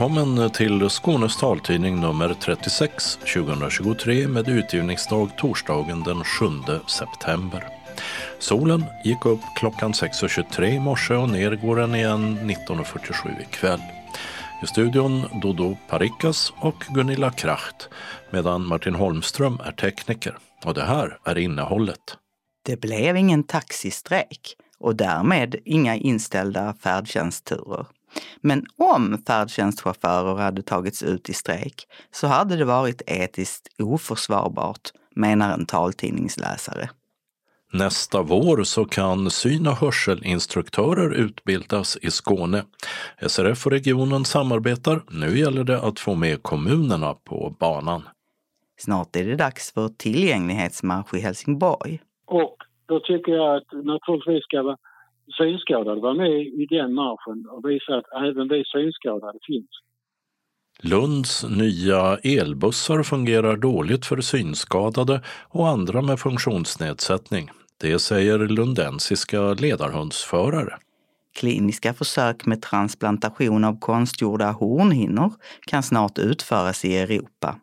Välkommen till Skånes taltidning nummer 36 2023 med utgivningsdag torsdagen den 7 september. Solen gick upp klockan 6.23 i morse och ner går den igen 19.47 ikväll. I studion Dodo Parikas och Gunilla Kracht medan Martin Holmström är tekniker. Och det här är innehållet. Det blev ingen taxistrejk och därmed inga inställda färdtjänstturer. Men om färdtjänstchaufförer hade tagits ut i strejk så hade det varit etiskt oförsvarbart, menar en taltidningsläsare. Nästa vår så kan syn och hörselinstruktörer utbildas i Skåne. SRF och regionen samarbetar. Nu gäller det att få med kommunerna på banan. Snart är det dags för tillgänglighetsmarsch i Helsingborg. Och då tycker jag att naturligtvis ska synskadade vara med i den marschen och visa att även vi synskadade finns. Lunds nya elbussar fungerar dåligt för synskadade och andra med funktionsnedsättning. Det säger lundensiska ledarhundsförare. Kliniska försök med transplantation av konstgjorda hornhinnor kan snart utföras i Europa.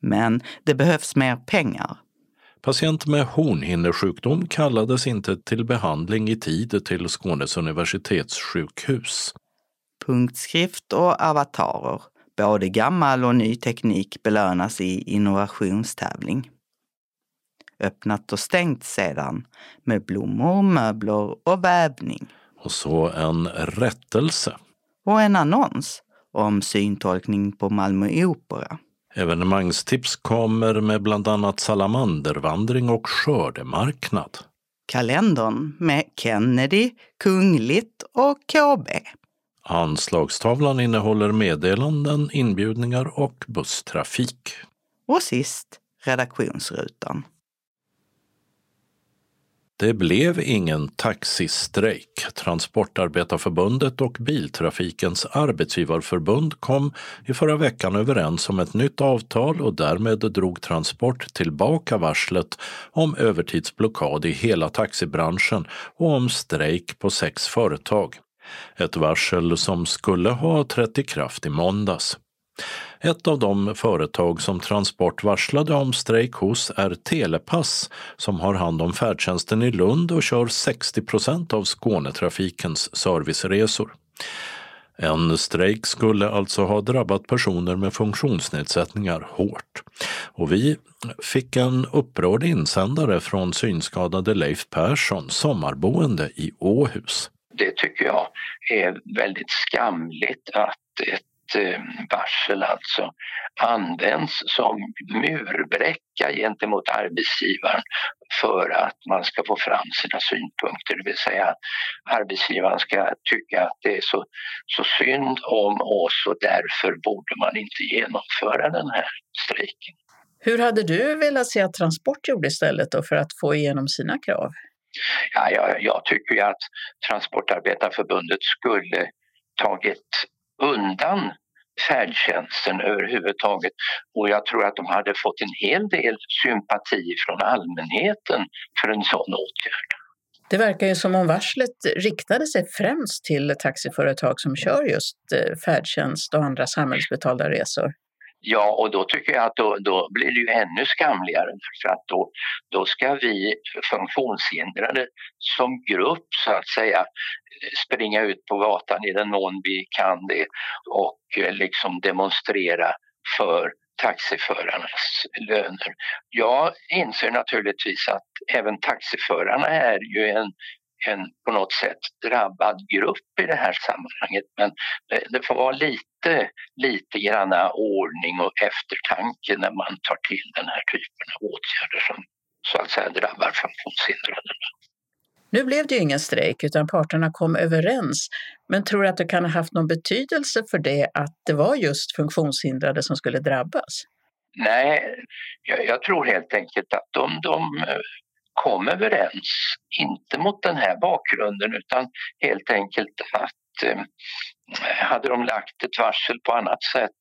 Men det behövs mer pengar. Patient med hornhinnesjukdom kallades inte till behandling i tid till Skånes universitetssjukhus. Punktskrift och avatarer, både gammal och ny teknik belönas i innovationstävling. Öppnat och stängt sedan med blommor, möbler och vävning. Och så en rättelse. Och en annons om syntolkning på Malmö Opera. Evenemangstips kommer med bland annat salamandervandring och skördemarknad. Kalendern med Kennedy, Kungligt och KB. Anslagstavlan innehåller meddelanden, inbjudningar och busstrafik. Och sist redaktionsrutan. Det blev ingen taxistrejk. Transportarbetarförbundet och Biltrafikens arbetsgivarförbund kom i förra veckan överens om ett nytt avtal och därmed drog Transport tillbaka varslet om övertidsblockad i hela taxibranschen och om strejk på sex företag. Ett varsel som skulle ha trätt i kraft i måndags. Ett av de företag som Transport varslade om strejk hos är Telepass som har hand om färdtjänsten i Lund och kör 60 procent av Skånetrafikens serviceresor. En strejk skulle alltså ha drabbat personer med funktionsnedsättningar hårt. Och vi fick en upprörd insändare från synskadade Leif Persson, sommarboende i Åhus. Det tycker jag är väldigt skamligt att ett varsel alltså används som murbräcka gentemot arbetsgivaren för att man ska få fram sina synpunkter. Det vill säga att arbetsgivaren ska tycka att det är så, så synd om oss och därför borde man inte genomföra den här strejken. Hur hade du velat se att Transport gjorde istället för att få igenom sina krav? Ja, jag, jag tycker att Transportarbetarförbundet skulle tagit undan färdtjänsten överhuvudtaget. Och jag tror att de hade fått en hel del sympati från allmänheten för en sån åtgärd. Det verkar ju som om varslet riktade sig främst till taxiföretag som kör just eh, färdtjänst och andra samhällsbetalda resor. Ja, och då tycker jag att då, då blir det ju ännu skamligare för att då, då ska vi funktionshindrade som grupp så att säga springa ut på gatan i den mån vi kan det och eh, liksom demonstrera för taxiförarnas löner. Jag inser naturligtvis att även taxiförarna är ju en, en på något sätt drabbad grupp i det här sammanhanget men det, det får vara lite, lite granna ordning och eftertanke när man tar till den här typen av åtgärder som så att säga drabbar funktionshindrade. Nu blev det ju ingen strejk utan parterna kom överens. Men tror du att det kan ha haft någon betydelse för det att det var just funktionshindrade som skulle drabbas? Nej, jag, jag tror helt enkelt att de, de kom överens, inte mot den här bakgrunden utan helt enkelt att eh, hade de lagt ett varsel på annat sätt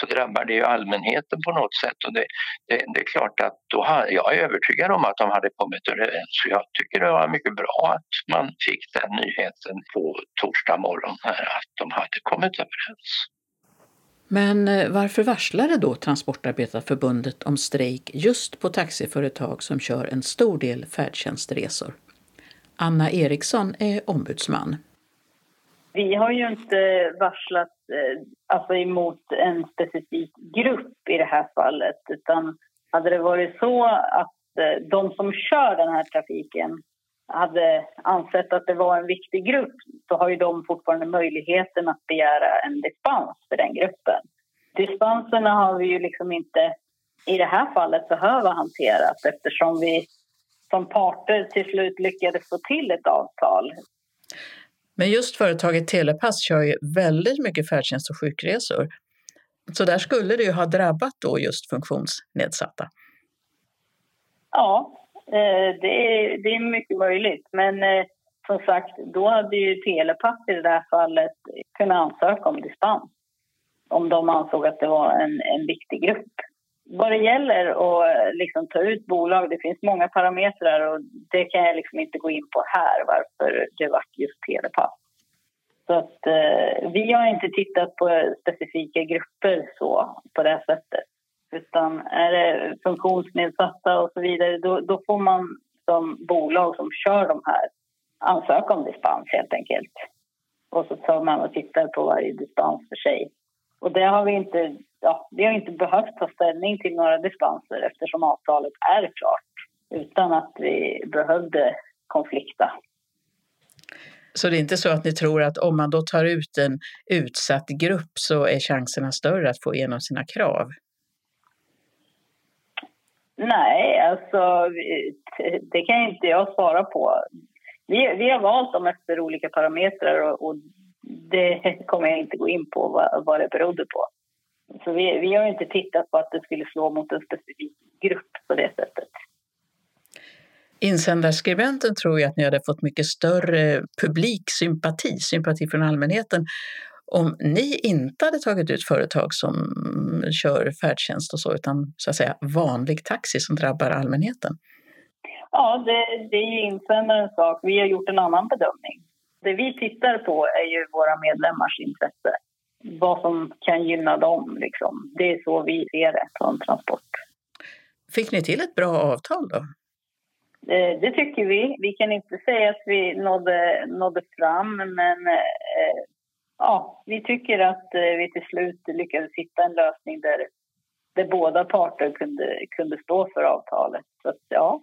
så drabbar det ju allmänheten på något sätt. Och det, det, det är klart att då har, jag är övertygad om att de hade kommit överens. Jag tycker det var mycket bra att man fick den nyheten på torsdag morgon här, att de hade kommit överens. Men eh, varför varslade då Transportarbetarförbundet om strejk just på taxiföretag som kör en stor del färdtjänstresor? Anna Eriksson är ombudsman. Vi har ju inte varslat eh, alltså emot en specifik grupp i det här fallet utan hade det varit så att eh, de som kör den här trafiken hade ansett att det var en viktig grupp så har ju de fortfarande möjligheten att begära en dispens för den gruppen. Dispenserna har vi ju liksom inte i det här fallet behöva hantera eftersom vi som parter till slut lyckades få till ett avtal. Men just företaget Telepass kör ju väldigt mycket färdtjänst och sjukresor. Så där skulle det ju ha drabbat då just funktionsnedsatta. Ja, Eh, det är, det är mycket möjligt. Men eh, som sagt, då hade ju Telepass i det här fallet kunnat ansöka om dispens om de ansåg att det var en, en viktig grupp. Vad det gäller att eh, liksom ta ut bolag, det finns många parametrar och det kan jag liksom inte gå in på här varför det var just Telepass. Så att, eh, vi har inte tittat på specifika grupper så, på det sättet. Utan är det funktionsnedsatta och så vidare, då, då får man som bolag som kör de här ansöka om dispens helt enkelt. Och så tar man och tittar på varje dispens för sig. Och det har vi inte, ja, vi har inte behövt ta ställning till några dispenser eftersom avtalet är klart utan att vi behövde konflikta. Så det är inte så att ni tror att om man då tar ut en utsatt grupp så är chanserna större att få igenom sina krav? Nej, alltså det kan inte jag svara på. Vi, vi har valt dem efter olika parametrar och, och det kommer jag inte gå in på vad, vad det berodde på. Så vi, vi har inte tittat på att det skulle slå mot en specifik grupp på det sättet. Insändarskribenten tror ju att ni hade fått mycket större publiksympati, sympati från allmänheten, om ni inte hade tagit ut företag som kör färdtjänst och så, utan så att säga vanlig taxi som drabbar allmänheten. Ja, det, det är ju insändarens sak. Vi har gjort en annan bedömning. Det vi tittar på är ju våra medlemmars intresse. Vad som kan gynna dem. Liksom. Det är så vi ser det från Transport. Fick ni till ett bra avtal då? Det, det tycker vi. Vi kan inte säga att vi nådde, nådde fram, men eh, ja, vi tycker att eh, vi till slut lyckades hitta en lösning där, där båda parter kunde, kunde stå för avtalet. Så att, ja,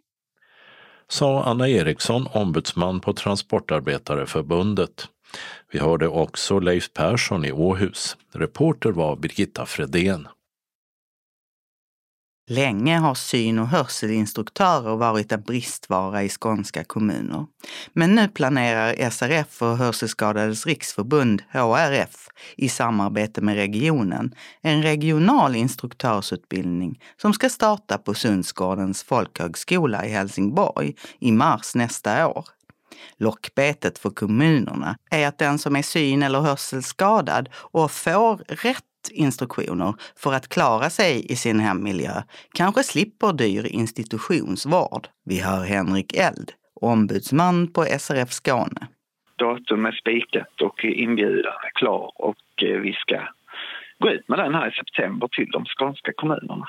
sa Anna Eriksson, ombudsman på Transportarbetareförbundet. Vi hörde också Leif Persson i Åhus. Reporter var Birgitta Fredén. Länge har syn och hörselinstruktörer varit en bristvara i skånska kommuner. Men nu planerar SRF och Hörselskadades riksförbund, HRF, i samarbete med regionen en regional instruktörsutbildning som ska starta på Sundsgårdens folkhögskola i Helsingborg i mars nästa år. Lockbetet för kommunerna är att den som är syn eller hörselskadad och får rätt instruktioner för att klara sig i sin hemmiljö kanske slipper dyr institutionsvård. Vi hör Henrik Eld, ombudsman på SRF Skåne. Datum är spikat och inbjudan är klar och eh, vi ska gå ut med den här i september till de skånska kommunerna.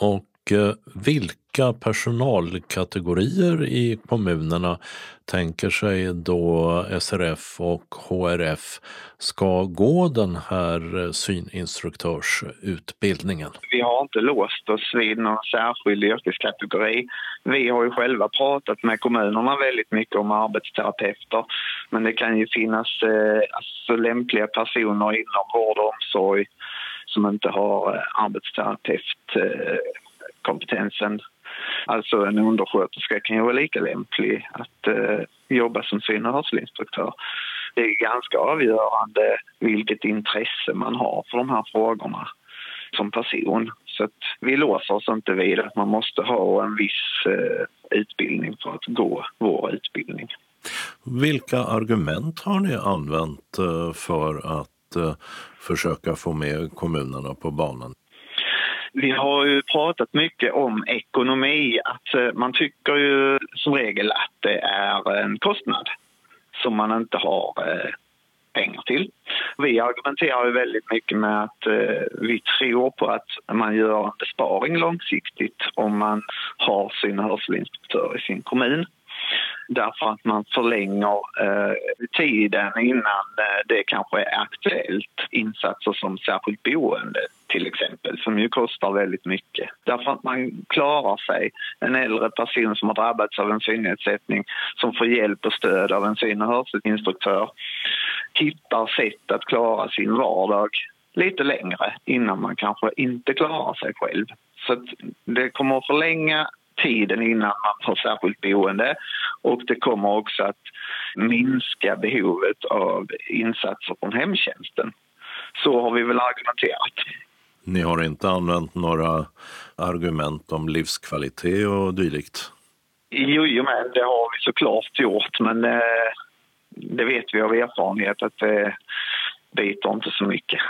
Och Eh, vilka personalkategorier i kommunerna tänker sig då SRF och HRF ska gå den här eh, syninstruktörsutbildningen? Vi har inte låst oss vid någon särskild yrkeskategori. Vi har ju själva pratat med kommunerna väldigt mycket om arbetsterapeuter men det kan ju finnas eh, alltså lämpliga personer inom vård och omsorg som inte har eh, eh kompetensen. Alltså en undersköterska kan ju vara lika lämplig att eh, jobba som syn och hörselinstruktör. Det är ganska avgörande vilket intresse man har för de här frågorna som person. Så att vi låser oss inte vid att man måste ha en viss eh, utbildning för att gå vår utbildning. Vilka argument har ni använt eh, för att eh, försöka få med kommunerna på banan? Vi har ju pratat mycket om ekonomi, att eh, man tycker ju som regel att det är en kostnad som man inte har eh, pengar till. Vi argumenterar ju väldigt mycket med att eh, vi tror på att man gör en besparing långsiktigt om man har sin hörselinspektör i sin kommun därför att man förlänger eh, tiden innan eh, det kanske är aktuellt insatser som särskilt boende till exempel, som ju kostar väldigt mycket. Därför att man klarar sig. En äldre person som har drabbats av en synnedsättning som får hjälp och stöd av en syn och hörselinstruktör hittar sätt att klara sin vardag lite längre innan man kanske inte klarar sig själv. Så det kommer att förlänga tiden innan man får särskilt boende och det kommer också att minska behovet av insatser från hemtjänsten. Så har vi väl argumenterat. Ni har inte använt några argument om livskvalitet och dylikt? Jo, jo men det har vi såklart gjort, men eh, det vet vi av erfarenhet att det biter inte så mycket,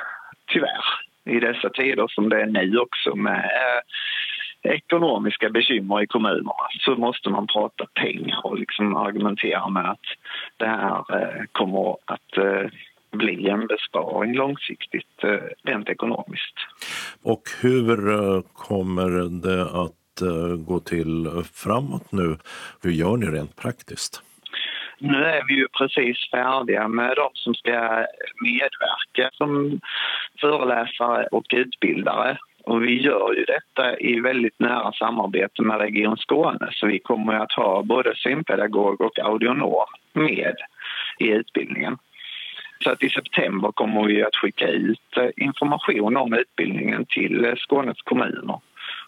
tyvärr. I dessa tider som det är nu också med eh, ekonomiska bekymmer i kommunerna så måste man prata pengar och liksom argumentera med att det här eh, kommer att eh, bli en besparing långsiktigt eh, rent ekonomiskt. Och hur kommer det att gå till framåt nu? Hur gör ni rent praktiskt? Nu är vi ju precis färdiga med de som ska medverka som föreläsare och utbildare och vi gör ju detta i väldigt nära samarbete med Region Skåne så vi kommer att ha både synpedagog och audionom med i utbildningen. Så att i september kommer vi att skicka ut eh, information om utbildningen till eh, Skånes kommuner.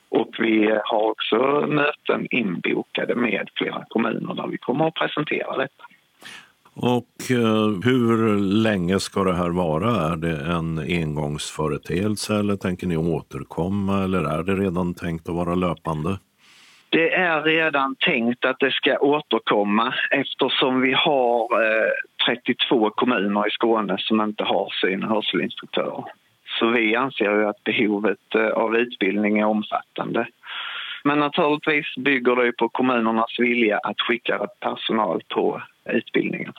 Och vi har också möten inbokade med flera kommuner där vi kommer att presentera detta. Och eh, hur länge ska det här vara? Är det en engångsföreteelse eller tänker ni återkomma eller är det redan tänkt att vara löpande? Det är redan tänkt att det ska återkomma eftersom vi har 32 eh, kommuner i Skåne som inte har syn och hörselinstruktörer. Så vi anser ju att behovet eh, av utbildning är omfattande. Men naturligtvis bygger det på kommunernas vilja att skicka personal på utbildningen.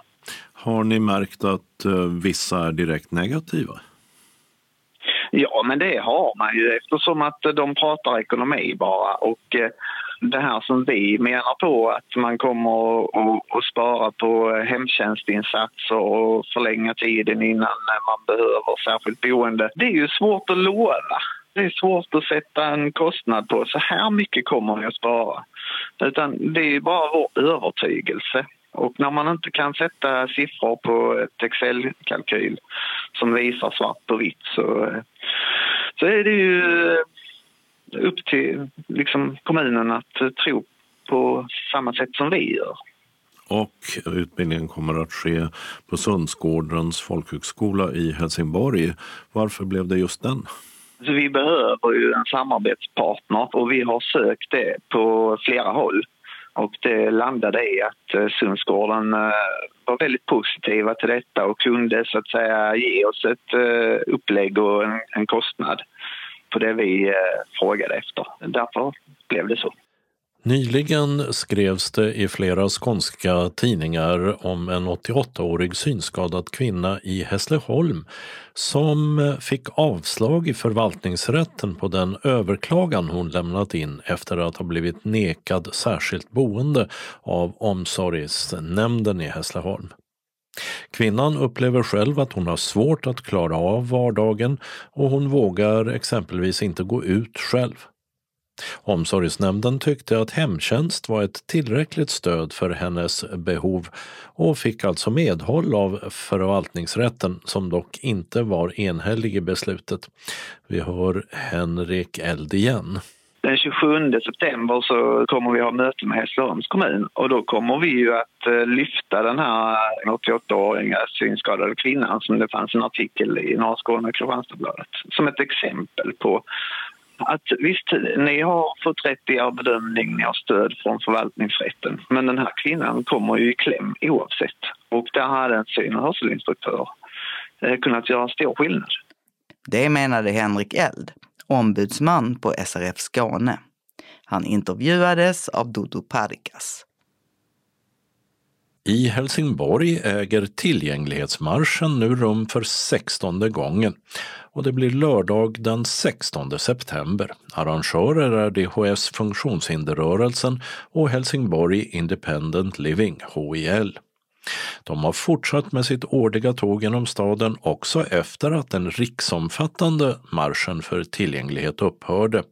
Har ni märkt att eh, vissa är direkt negativa? Ja, men det har man ju eftersom att de pratar ekonomi bara. Och det här som vi menar på att man kommer att spara på hemtjänstinsatser och förlänga tiden innan man behöver särskilt boende. Det är ju svårt att lova. Det är svårt att sätta en kostnad på. Så här mycket kommer vi att spara. Utan det är bara vår övertygelse. Och när man inte kan sätta siffror på ett Excel-kalkyl som visar svart på vitt så, så är det ju upp till liksom, kommunen att tro på samma sätt som vi gör. Och utbildningen kommer att ske på Sundsgårdens folkhögskola i Helsingborg. Varför blev det just den? Så vi behöver ju en samarbetspartner och vi har sökt det på flera håll. Och det landade i att eh, Sundsgården eh, var väldigt positiva till detta och kunde så att säga ge oss ett eh, upplägg och en, en kostnad på det vi eh, frågade efter. Därför blev det så. Nyligen skrevs det i flera skånska tidningar om en 88-årig synskadad kvinna i Hässleholm som fick avslag i förvaltningsrätten på den överklagan hon lämnat in efter att ha blivit nekad särskilt boende av omsorgsnämnden i Hässleholm. Kvinnan upplever själv att hon har svårt att klara av vardagen och hon vågar exempelvis inte gå ut själv. Omsorgsnämnden tyckte att hemtjänst var ett tillräckligt stöd för hennes behov och fick alltså medhåll av förvaltningsrätten som dock inte var enhällig i beslutet. Vi hör Henrik Eld igen. Den 27 september så kommer vi ha möte med Hässleholms kommun och då kommer vi ju att eh, lyfta den här eh, 88-åriga synskadade kvinnan som det fanns en artikel i Norra Skåne och Kristianstadsbladet som ett exempel på att visst, ni har fått rätt i er bedömning, ni har stöd från förvaltningsrätten. Men den här kvinnan kommer ju i kläm oavsett. Och där hade en syn och hörselinstruktör eh, kunnat göra stor skillnad. Det menade Henrik Eld, ombudsman på SRF Skåne. Han intervjuades av Dodo Parikas. I Helsingborg äger tillgänglighetsmarschen nu rum för sextonde gången och det blir lördag den 16 september. Arrangörer är DHS Funktionshinderrörelsen och Helsingborg Independent Living, HIL. De har fortsatt med sitt årliga tåg genom staden också efter att den riksomfattande marschen för tillgänglighet upphörde.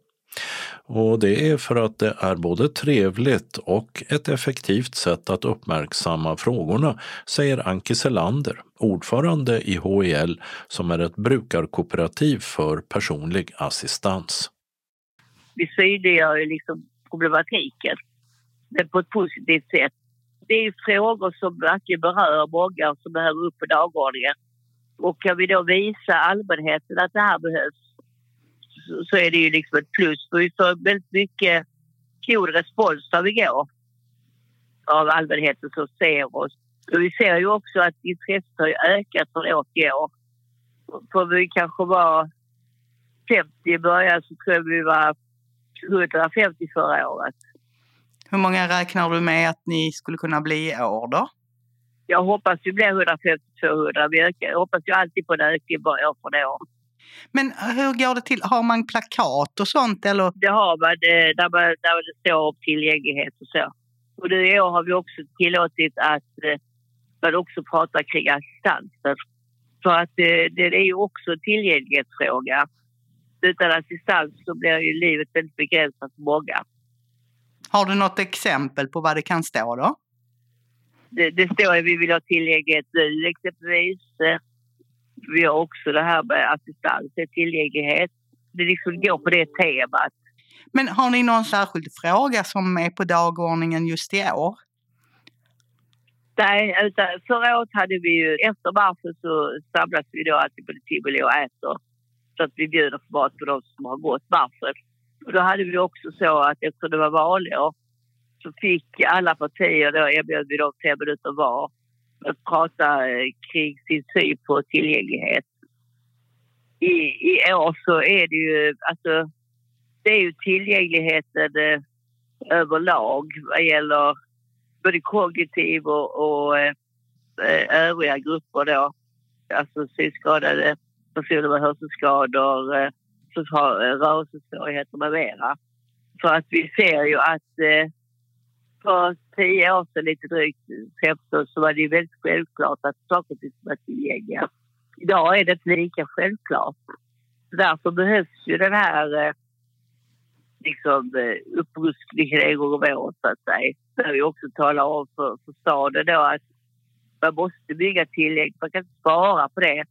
Och det är för att det är både trevligt och ett effektivt sätt att uppmärksamma frågorna, säger Anki Selander, ordförande i HIL som är ett brukarkooperativ för personlig assistans. Vi synliggör ju liksom problematiken på ett positivt sätt. Det är frågor som verkligen berör många och som behöver upp på dagordningen. Och kan vi då visa allmänheten att det här behövs så är det ju liksom ett plus. För vi får väldigt mycket god respons när vi går av allmänheten som ser oss. Och vi ser ju också att intresset har ökat från år till år. För vi kanske var 50 i början så tror jag vi var 150 förra året. Hur många räknar du med att ni skulle kunna bli i år då? Jag hoppas vi blir 150-200. Jag hoppas ju alltid på en ökning år från år. Men hur går det till? Har man plakat och sånt eller? Det har man, där, man, där det står om tillgänglighet och så. Och nu i år har vi också tillåtit att eh, man också pratar kring assistansen. För att eh, det är ju också en tillgänglighetsfråga. Utan assistans så blir ju livet väldigt begränsat för många. Har du något exempel på vad det kan stå då? Det, det står att vi vill ha tillgänglighet nu exempelvis. Vi har också det här med assistans, tillgänglighet. Det liksom går på det temat. Men har ni någon särskild fråga som är på dagordningen just i år? Nej, utan förra året hade vi ju, efter marschen så samlas vi då alltid på Tivoli och äter. Så att vi bjuder på mat på de som har gått marschen. Och då hade vi också så att eftersom det var valår så fick alla partier då erbjöd vi dem tre minuter var att prata eh, kring sin syn på tillgänglighet. I, I år så är det ju, alltså, det är ju tillgängligheten eh, överlag vad gäller både kognitiv och, och eh, eh övriga grupper då. Alltså synskadade personer med hörselskador, eh, också har eh, rörelsesvårigheter med mera. För att vi ser ju att eh, för tio år sedan, lite drygt eh, 15, så var det ju väldigt självklart att saker och ting var tillgängliga. Idag är det inte lika självklart. Därför behövs ju den här eh, liksom, eh, upprustningen en gång om året, så att säga. Där vi också talar om för, för staden då att man måste bygga tillgängligt. Man kan inte spara på det.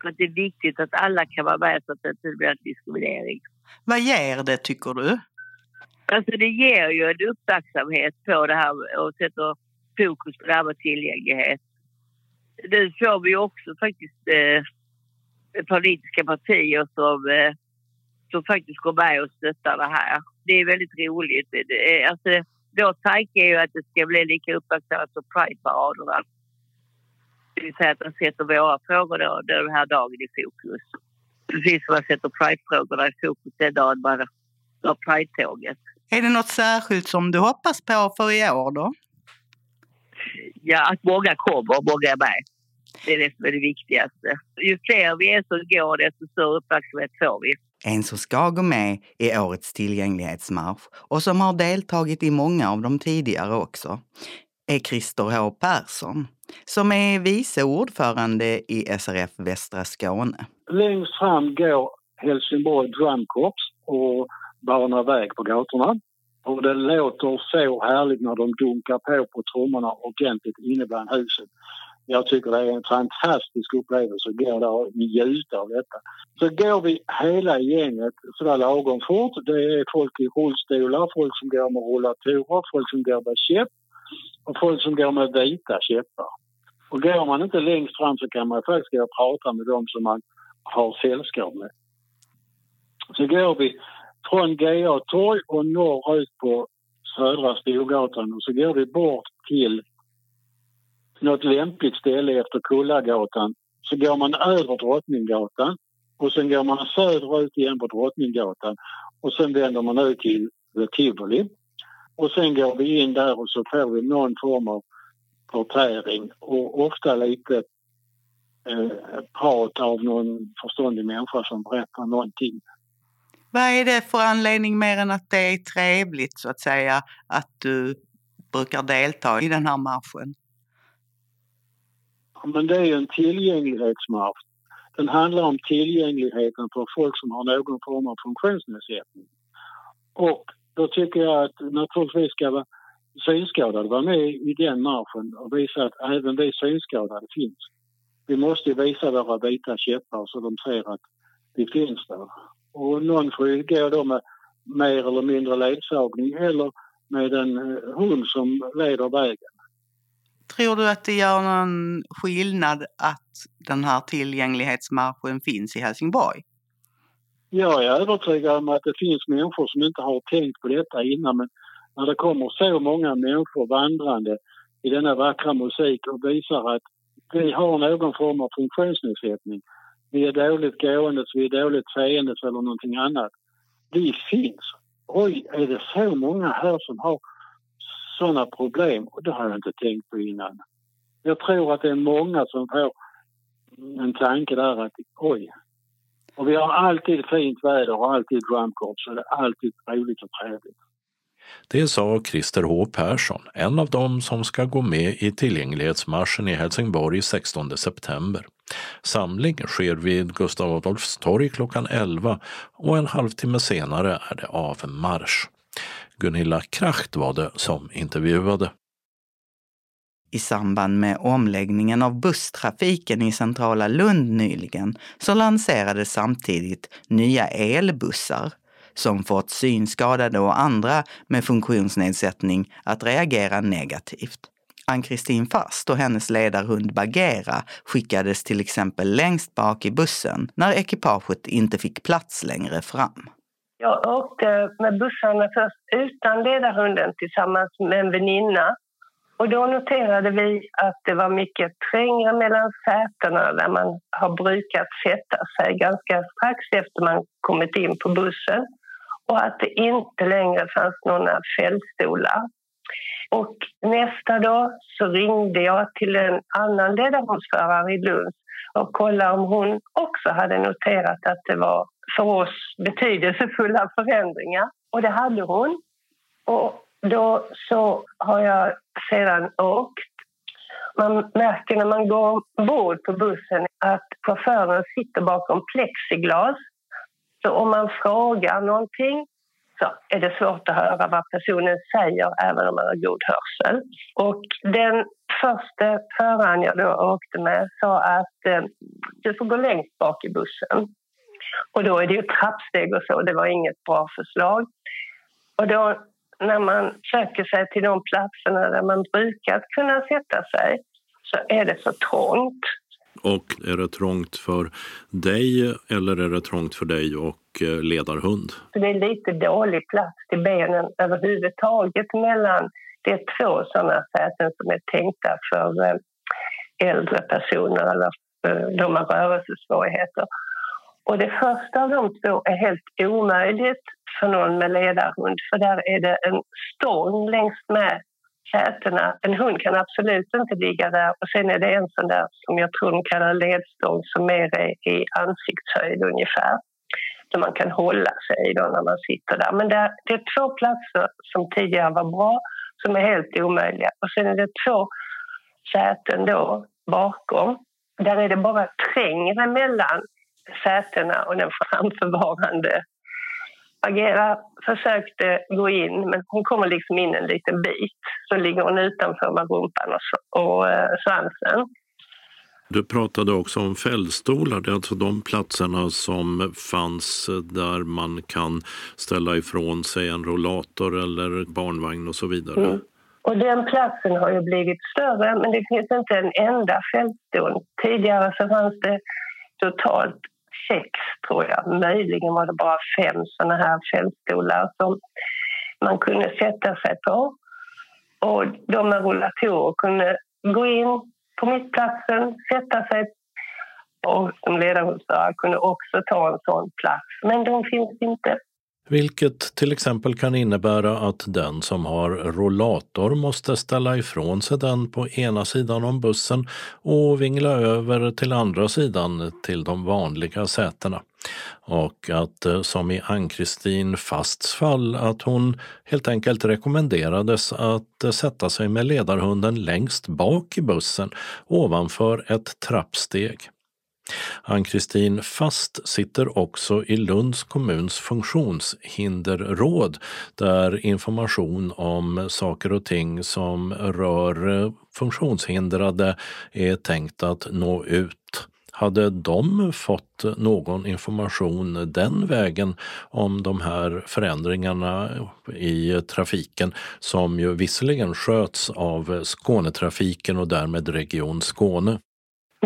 För att det är viktigt att alla kan vara med så att det inte blir diskriminering. Vad ger det, tycker du? Alltså det ger ju en uppmärksamhet på det här och sätter fokus på det här med tillgänglighet. Nu får vi också faktiskt eh, politiska partier som, eh, som faktiskt går med och stöttar det här. Det är väldigt roligt. Det alltså, vår tanke är ju att det ska bli lika uppmärksammat som Pride-paraderna. Det vill säga att man sätter våra frågor då, den här dagen i fokus. Precis som man sätter Pride-frågorna i fokus den dagen man har Pride-tåget. Är det något särskilt som du hoppas på för i år då? Ja, att många kommer och många är med. Det är det som är det viktigaste. Ju fler vi är som går, desto större uppmärksamhet får vi. En som ska gå med i årets tillgänglighetsmarsch och som har deltagit i många av de tidigare också är Christer H Persson som är vice ordförande i SRF Västra Skåne. Längst fram går Helsingborg Drum Corps och banar väg på gatorna. Och det låter så härligt när de dunkar på på trummorna ordentligt inne bland huset. Jag tycker det är en fantastisk upplevelse att gå där och njuta av detta. Så går vi hela gänget sådär lagom fort. Det är folk i rullstolar, folk som går med rullatorer, folk som går med käpp och folk som går med vita käppar. Och går man inte längst fram så kan man faktiskt gå och prata med dem som man har sällskap med. Så går vi från GA torg och norrut på Södra Storgatan och så går vi bort till något lämpligt ställe efter Kullagatan så går man över Drottninggatan och sen går man söderut igen på Drottninggatan och sen vänder man ut till Tivoli. Och sen går vi in där och så får vi någon form av porträring och ofta lite eh, prat av någon förståndig människa som berättar någonting. Vad är det för anledning mer än att det är trevligt så att säga att du brukar delta i den här marschen? Men det är en tillgänglighetsmarsch. Den handlar om tillgängligheten för folk som har någon form av funktionsnedsättning. Och då tycker jag att naturligtvis ska vara synskadade vara med i den marschen och visa att även vi synskadade finns. Vi måste visa våra vita käppar så de ser att vi finns där. Och någon får ju gå då med mer eller mindre ledsagning eller med en eh, hund som leder vägen. Tror du att det gör någon skillnad att den här tillgänglighetsmarschen finns i Helsingborg? Jag är övertygad om att det finns människor som inte har tänkt på detta innan men när det kommer så många människor vandrande i denna vackra musik och visar att vi har någon form av funktionsnedsättning. Vi är dåligt gående, vi är dåligt seende eller någonting annat. Vi finns. Oj, är det så många här som har sådana problem? Och det har jag inte tänkt på innan. Jag tror att det är många som får en tanke där att oj. Och vi har alltid fint väder och alltid drumcorps så det är alltid roligt och trevligt. Det sa Christer H Persson, en av dem som ska gå med i tillgänglighetsmarschen i Helsingborg 16 september. Samling sker vid Gustav Adolfs torg klockan 11 och en halvtimme senare är det avmarsch. Gunilla Kracht var det som intervjuade. I samband med omläggningen av busstrafiken i centrala Lund nyligen så lanserades samtidigt nya elbussar som fått synskadade och andra med funktionsnedsättning att reagera negativt. Ann-Kristin Fast och hennes ledarhund Bagheera skickades till exempel längst bak i bussen när ekipaget inte fick plats längre fram. Jag åkte med bussarna först utan ledarhunden tillsammans med en väninna. Och då noterade vi att det var mycket trängre mellan sätena där man har brukat sätta sig ganska strax efter man kommit in på bussen och att det inte längre fanns några fällstolar. Och nästa dag så ringde jag till en annan ledarhundsförare i Lund och kollade om hon också hade noterat att det var för oss betydelsefulla förändringar. Och det hade hon. Och då så har jag sedan åkt. Man märker när man går ombord på bussen att chauffören sitter bakom plexiglas så om man frågar någonting så är det svårt att höra vad personen säger även om man har god hörsel. Och den första föraren jag då åkte med sa att eh, du får gå längst bak i bussen. Och då är det ju trappsteg och så, det var inget bra förslag. Och då när man söker sig till de platserna där man brukar kunna sätta sig så är det så trångt. Och är det trångt för dig eller är det trångt för dig och eh, ledarhund? Det är lite dålig plats till benen överhuvudtaget mellan det är två sådana säten som är tänkta för eh, äldre personer eller eh, de med rörelsesvårigheter. Och det första av de två är helt omöjligt för någon med ledarhund för där är det en stång längs med sätena. En hund kan absolut inte ligga där och sen är det en sån där som jag tror de kallar ledstång som mer är i ansiktshöjd ungefär. Där man kan hålla sig då när man sitter där. Men där, det är två platser som tidigare var bra som är helt omöjliga och sen är det två säten då bakom. Där är det bara trängre mellan sätena och den framförvarande Agera försökte gå in, men hon kommer liksom in en liten bit. Så ligger hon utanför med rumpan och, och eh, svansen. Du pratade också om fällstolar, det är alltså de platserna som fanns där man kan ställa ifrån sig en rollator eller barnvagn och så vidare. Mm. Och den platsen har ju blivit större, men det finns inte en enda fällstol. Tidigare så fanns det totalt sex, tror jag. Möjligen var det bara fem såna här fältstolar som man kunde sätta sig på. Och de med rullatorer kunde gå in på mittplatsen, sätta sig och som ledarhundsförare kunde också ta en sån plats. Men de finns inte. Vilket till exempel kan innebära att den som har rollator måste ställa ifrån sig den på ena sidan om bussen och vingla över till andra sidan till de vanliga sätena. Och att eh, som i Ann-Kristin Fasts fall att hon helt enkelt rekommenderades att eh, sätta sig med ledarhunden längst bak i bussen ovanför ett trappsteg. Ann-Kristin Fast sitter också i Lunds kommuns funktionshinderråd där information om saker och ting som rör eh, funktionshindrade är tänkt att nå ut. Hade de fått någon information den vägen om de här förändringarna i trafiken som ju visserligen sköts av Skånetrafiken och därmed Region Skåne?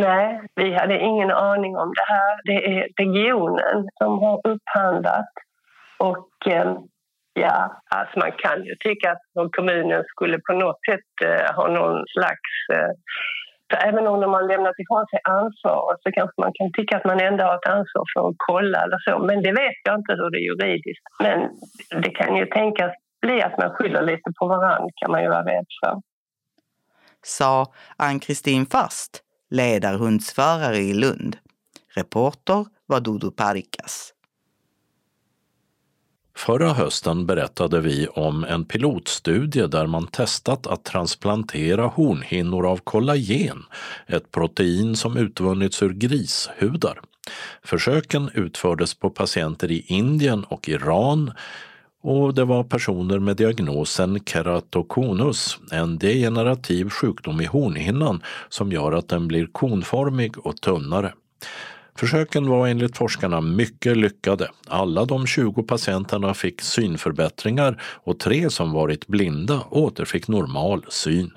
Nej, vi hade ingen aning om det här. Det är regionen som har upphandlat. Och eh, ja, alltså man kan ju tycka att kommunen skulle på något sätt eh, ha någon slags... Eh, för även om de har lämnat ifrån sig ansvaret så kanske man kan tycka att man ändå har ett ansvar för att kolla eller så. Men det vet jag inte hur det är juridiskt. Men det kan ju tänkas bli att man skyller lite på varandra kan man ju vara rädd för. Sa Ann-Kristin Fast ledarhundsförare i Lund. Reporter var Dodo Parikas. Förra hösten berättade vi om en pilotstudie där man testat att transplantera hornhinnor av kollagen, ett protein som utvunnits ur grishudar. Försöken utfördes på patienter i Indien och Iran och det var personer med diagnosen keratokonus, en degenerativ sjukdom i hornhinnan som gör att den blir konformig och tunnare. Försöken var enligt forskarna mycket lyckade. Alla de 20 patienterna fick synförbättringar och tre som varit blinda återfick normal syn.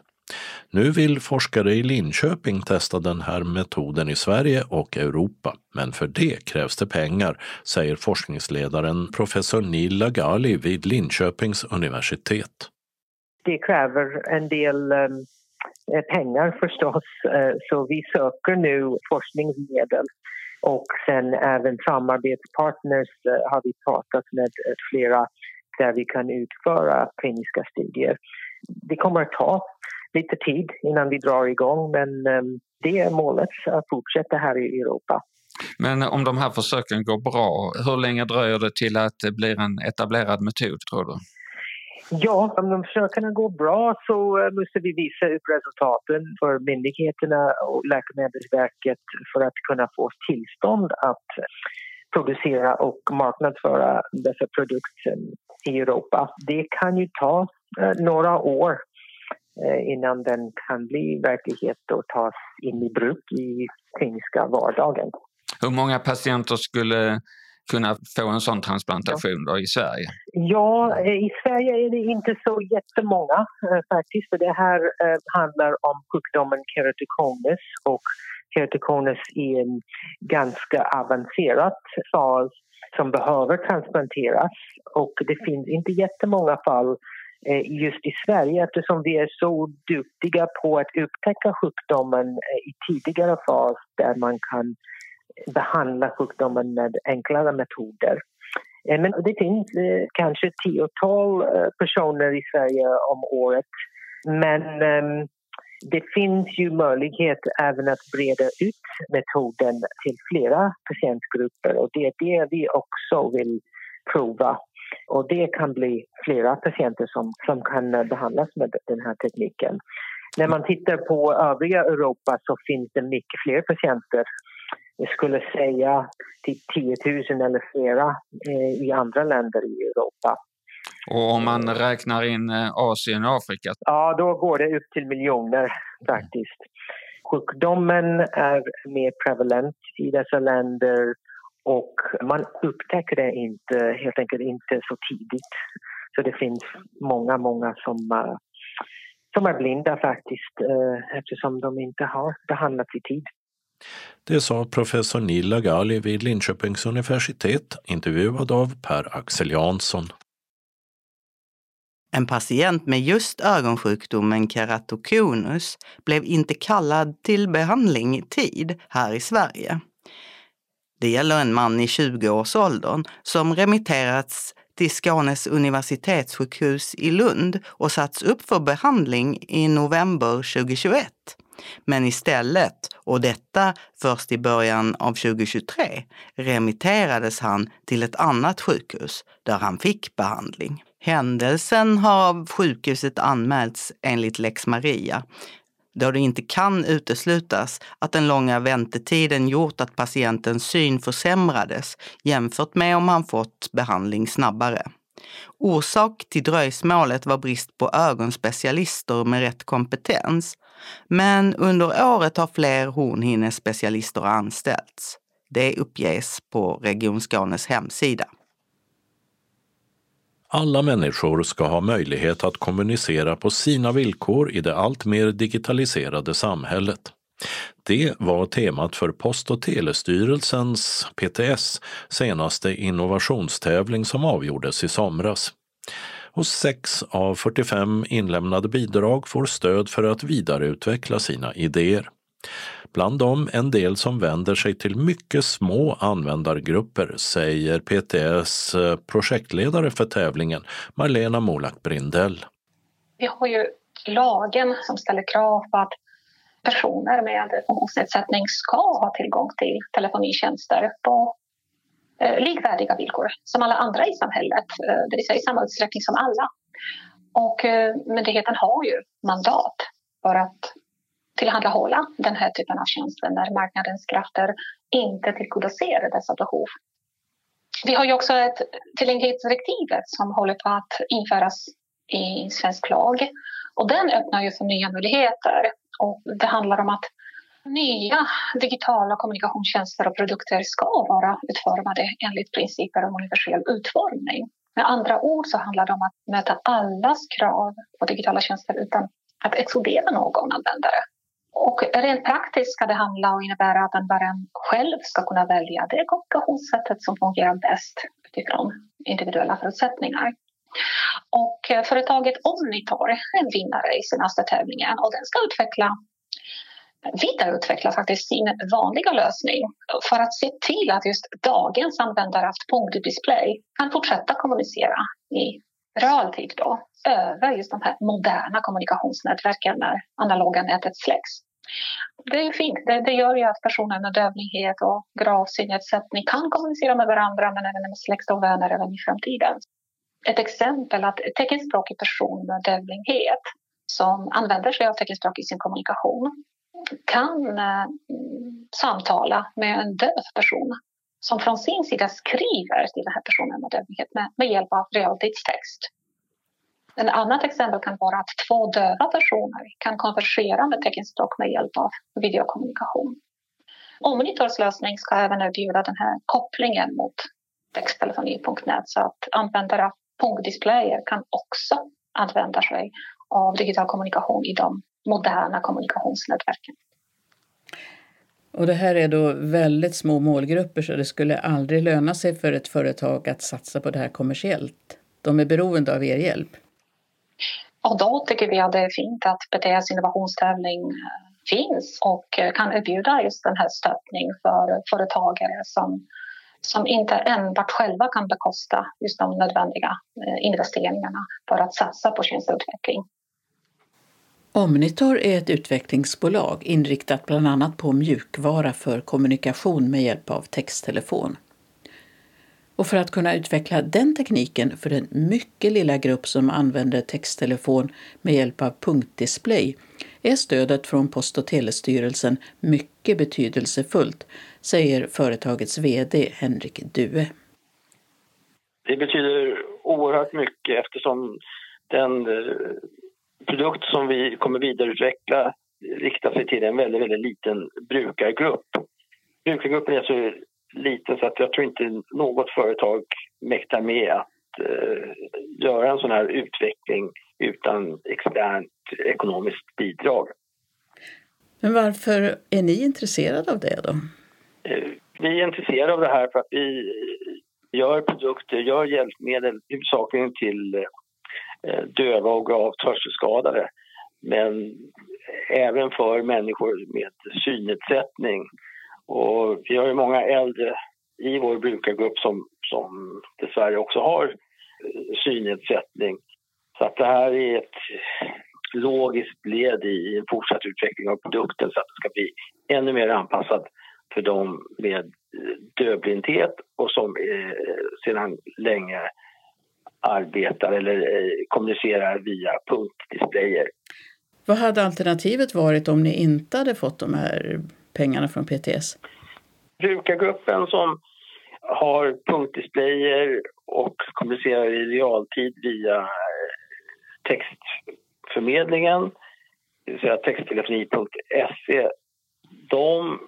Nu vill forskare i Linköping testa den här metoden i Sverige och Europa. Men för det krävs det pengar, säger forskningsledaren professor Neil Lagali vid Linköpings universitet. Det kräver en del um, pengar förstås, eh, så vi söker nu forskningsmedel och sen även samarbetspartners eh, har vi pratat med flera där vi kan utföra kliniska studier. Det kommer att ta lite tid innan vi drar igång men ehm, det är målet att fortsätta här i Europa. Men om de här försöken går bra, hur länge dröjer det till att det blir en etablerad metod tror du? Ja, om de försöken går bra så eh, måste vi visa upp resultaten för myndigheterna och Läkemedelsverket för att kunna få tillstånd att producera och marknadsföra dessa produkter i Europa. Det kan ju ta eh, några år innan den kan bli verklighet och tas in i bruk i kliniska vardagen. Hur många patienter skulle kunna få en sån transplantation då i Sverige? Ja, eh, i Sverige är det inte så jättemånga eh, faktiskt. För det här handlar om sjukdomen keratokonus och keratokonus är en ganska avancerad fas som behöver transplanteras och det finns inte jättemånga fall Eh, Eh, just i Sverige eftersom vi är så duktiga på att upptäcka sjukdomen eh, i tidigare fas där man kan eh, behandla sjukdomen med enklare metoder. Men det finns kanske tiotal personer i Sverige om året. Men ehm, det finns ju möjlighet även att breda ut metoden till flera patientgrupper och det är det vi också vill prova och det kan bli flera patienter som, som kan behandlas med den här tekniken. När man tittar på övriga Europa så finns det mycket fler patienter. Jag skulle säga till 10 000 eller flera eh, i andra länder i Europa. Och om man räknar in eh, Asien och Afrika? Ja, då går det upp till miljoner faktiskt. Sjukdomen är mer prevalent i dessa länder och man upptäcker det inte, helt enkelt inte så tidigt. Så det finns många, många som, uh, som är blinda faktiskt uh, eftersom de inte har behandlats i tid. Det sa professor Neil Lagali vid Linköpings universitet, intervjuad av Per-Axel Jansson. En patient med just ögonsjukdomen keratokonus blev inte kallad till behandling i tid här i Sverige. Det gäller en man i 20-årsåldern som remitterats till Skånes universitetssjukhus i Lund och satts upp för behandling i november 2021. Men istället, och detta först i början av 2023, remitterades han till ett annat sjukhus där han fick behandling. Händelsen har av sjukhuset anmälts enligt lex Maria då det inte kan uteslutas att den långa väntetiden gjort att patientens syn försämrades jämfört med om han fått behandling snabbare. Orsak till dröjsmålet var brist på ögonspecialister med rätt kompetens. Men under året har fler hornhinnespecialister anställts. Det uppges på Region Skånes hemsida. Alla människor ska ha möjlighet att kommunicera på sina villkor i det allt mer digitaliserade samhället. Det var temat för Post och telestyrelsens, PTS, senaste innovationstävling som avgjordes i somras. Och 6 av 45 inlämnade bidrag får stöd för att vidareutveckla sina idéer. Bland dem en del som vänder sig till mycket små användargrupper, säger PTS eh, projektledare för tävlingen, Marlena Molak Brindell. Vi har ju lagen som ställer krav på att personer med funktionsnedsättning ska ha tillgång till telefonitjänster på eh, likvärdiga villkor som alla andra i samhället, eh, det vill säga i samma utsträckning som alla. Och myndigheten har ju mandat för att tillhandahålla den här typen av tjänster när marknadens krafter inte tillgodoser dessa behov. Vi har ju också ett tillgänglighetsdirektivet som håller på att införas i svensk lag och den öppnar ju för nya möjligheter och det handlar om att nya digitala kommunikationstjänster och produkter ska vara utformade enligt principer om universell utformning. Med andra ord så handlar det om att möta allas krav på digitala tjänster utan att exkludera någon användare. Och rent praktiskt ska det handla och innebära att användaren själv ska kunna välja det kommunikationssättet som fungerar bäst utifrån individuella förutsättningar. Och eh, företaget Omnitor är en vinnare i senaste tävlingen och den ska utveckla vidareutveckla faktiskt sin vanliga lösning för att se till att just dagens användare av punktdisplay kan fortsätta kommunicera i realtid då över just de här moderna kommunikationsnätverken när analoga nätet släcks. Det är fint. Det, det, gör ju att personer med dövlighet och grav synnedsättning kan kommunicera med varandra men även med släkt och vänner även i framtiden. Ett exempel att teckenspråkig person med dövlighet som använder sig av teckenspråk i sin kommunikation kan eh, samtala med en döv person som från sin sida skriver till den här personen med dövhet med, med hjälp av realtidstext. Ett annat exempel kan vara att två döva personer kan konversera med teckenspråk med hjälp av videokommunikation. Omnitors lösning ska även erbjuda den här kopplingen mot texttelefoni.net så att användare av punktdisplayer kan också använda sig av digital kommunikation i de moderna kommunikationsnätverken. Och det här är då väldigt små målgrupper så det skulle aldrig löna sig för ett företag att satsa på det här kommersiellt. De är beroende av er hjälp. Och då tycker vi att det är fint att BTS innovationstävling eh, finns och eh, kan erbjuda just den här stöttning för företagare som, som inte enbart själva kan bekosta just de nödvändiga eh, investeringarna för att satsa på tjänsteutveckling. Omnitor är ett utvecklingsbolag inriktat bland annat på mjukvara för kommunikation med hjälp av texttelefon. Och för att kunna utveckla den tekniken för den mycket lilla grupp som använder texttelefon med hjälp av punktdisplay är stödet från Post och telestyrelsen mycket betydelsefullt, säger företagets VD Henrik Due. Det betyder oerhört mycket eftersom den eh, produkt som vi kommer vidareutveckla riktar sig till en väldigt, väldigt liten brukargrupp. Brukargruppen är så liten så att jag tror inte något företag mäktar med att eh, göra en sån här utveckling utan externt ekonomiskt bidrag. Men varför är ni intresserade av det då? Eh, vi är intresserade av det här för att vi gör produkter, gör hjälpmedel huvudsakligen till Eh, Eh, döva och gravt hörselskadade. Men även för människor med synnedsättning. Och vi har ju många äldre i vår brukargrupp som, som dessvärre också har eh, synnedsättning. Så att det här är ett logiskt led i en fortsatt utveckling av produkten så att det ska bli ännu mer anpassad för dem med eh, dövblindhet och som sedan länge arbetar eller eh, kommunicerar via punktdisplayer. Vad hade alternativet varit om ni inte hade fått de här pengarna från PTS? Brukargruppen som har punktdisplayer och kommunicerar i realtid via eh, textförmedlingen, det vill säga texttelefoni.se, de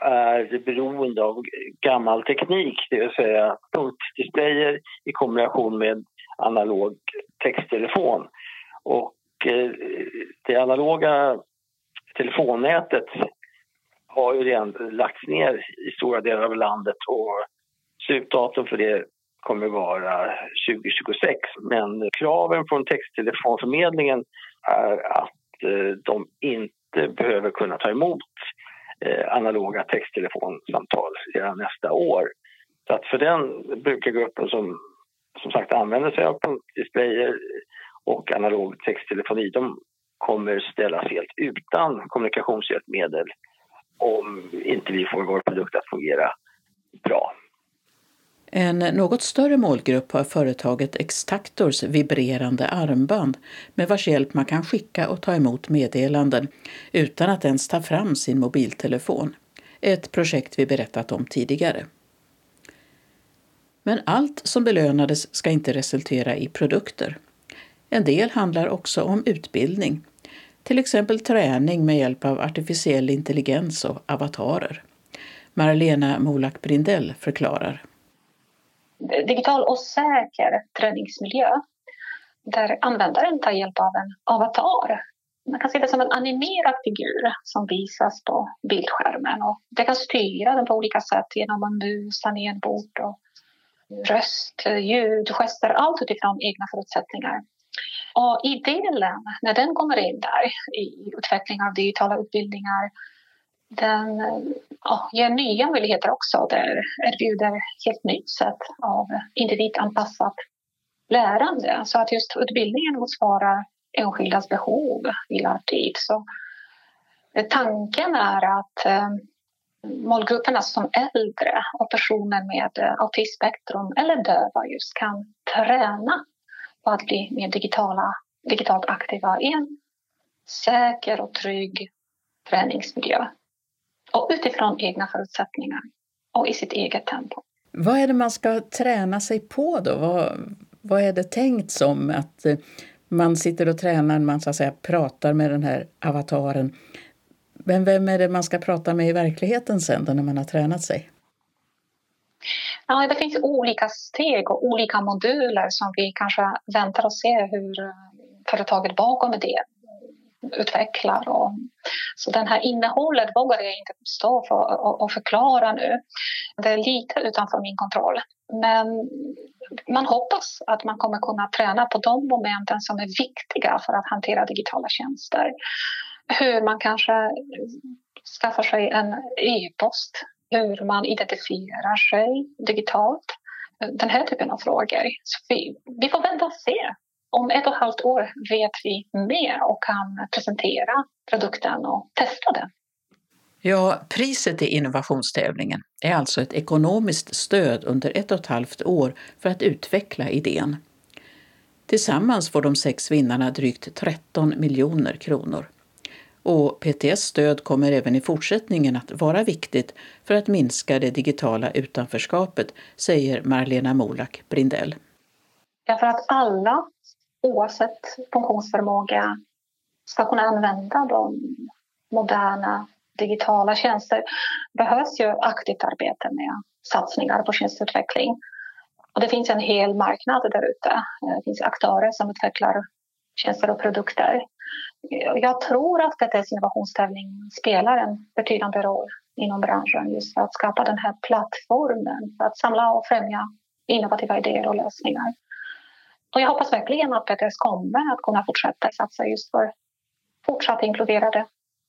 är beroende av gammal teknik, det vill säga punktdisplayer i kombination med analog texttelefon. Och eh, det analoga telefonnätet har ju redan lagts ner i stora delar av landet och slutdatum för det kommer vara 2026. Men kraven från texttelefonförmedlingen är att eh, de inte behöver kunna ta emot Eh, analoga texttelefonsamtal redan nästa år. Så att för den brukargruppen som som sagt använder sig av punktdisplayer och analog texttelefoni, de kommer ställas helt utan kommunikationshjälpmedel om inte vi får vår produkt att fungera bra. En något större målgrupp har företaget Extaktors vibrerande armband med vars hjälp man kan skicka och ta emot meddelanden utan att ens ta fram sin mobiltelefon. Ett projekt vi berättat om tidigare. Men allt som belönades ska inte resultera i produkter. En del handlar också om utbildning, till exempel träning med hjälp av artificiell intelligens och avatarer. Marlena Molak Brindell förklarar digital och säker träningsmiljö där användaren tar hjälp av en avatar. Man kan se det som en animerad figur som visas på bildskärmen. Och det kan styra den på olika sätt genom en mus, bord och röst, ljud, gester, allt utifrån egna förutsättningar. Och i delen, när den kommer in där i utveckling av digitala utbildningar den ja, ger nya möjligheter också. Det erbjuder helt nytt sätt av individanpassat lärande. Så att just utbildningen motsvarar enskildas behov i lärtid. Så eh, tanken är att eh, målgrupperna som äldre och personer med eh, autismspektrum eller döva just kan träna på att bli mer digitala, digitalt aktiva i en säker och trygg träningsmiljö och utifrån egna förutsättningar och i sitt eget tempo. Vad är det man ska träna sig på då? Vad, vad är det tänkt som? Att eh, man sitter och tränar, man så att säga pratar med den här avataren. Men vem är det man ska prata med i verkligheten sen då när man har tränat sig? Ja, det finns olika steg och olika moduler som vi kanske väntar och ser hur eh, företaget bakom det utvecklar. Och, så den här innehållet vågar jag inte stå för och, och förklara nu. Det är lite utanför min kontroll. Men man hoppas att man kommer kunna träna på de momenten som är viktiga för att hantera digitala tjänster. Hur man kanske skaffar sig en e-post, hur man identifierar sig digitalt. Den här typen av frågor. Så vi, vi får vänta och se om ett och ett halvt år vet vi mer och kan presentera produkten och testa den. Ja, priset i innovationstävlingen är alltså ett ekonomiskt stöd under ett och ett halvt år för att utveckla idén. Tillsammans får de sex vinnarna drygt 13 miljoner kronor. Och PTS stöd kommer även i fortsättningen att vara viktigt för att minska det digitala utanförskapet, säger Marlena Molak Brindell. Ja, för att alla oavsett funktionsförmåga ska kunna använda de moderna digitala tjänster behövs ju aktivt arbete med satsningar på tjänsteutveckling. Och det finns en hel marknad där ute. Det finns aktörer som utvecklar tjänster och produkter. Jag tror att PTS innovationstävling spelar en betydande roll inom branschen just för att skapa den här plattformen för att samla och främja innovativa idéer och lösningar. Och jag hoppas verkligen att PTS kommer att kunna fortsätta satsa just för fortsatt inkluderade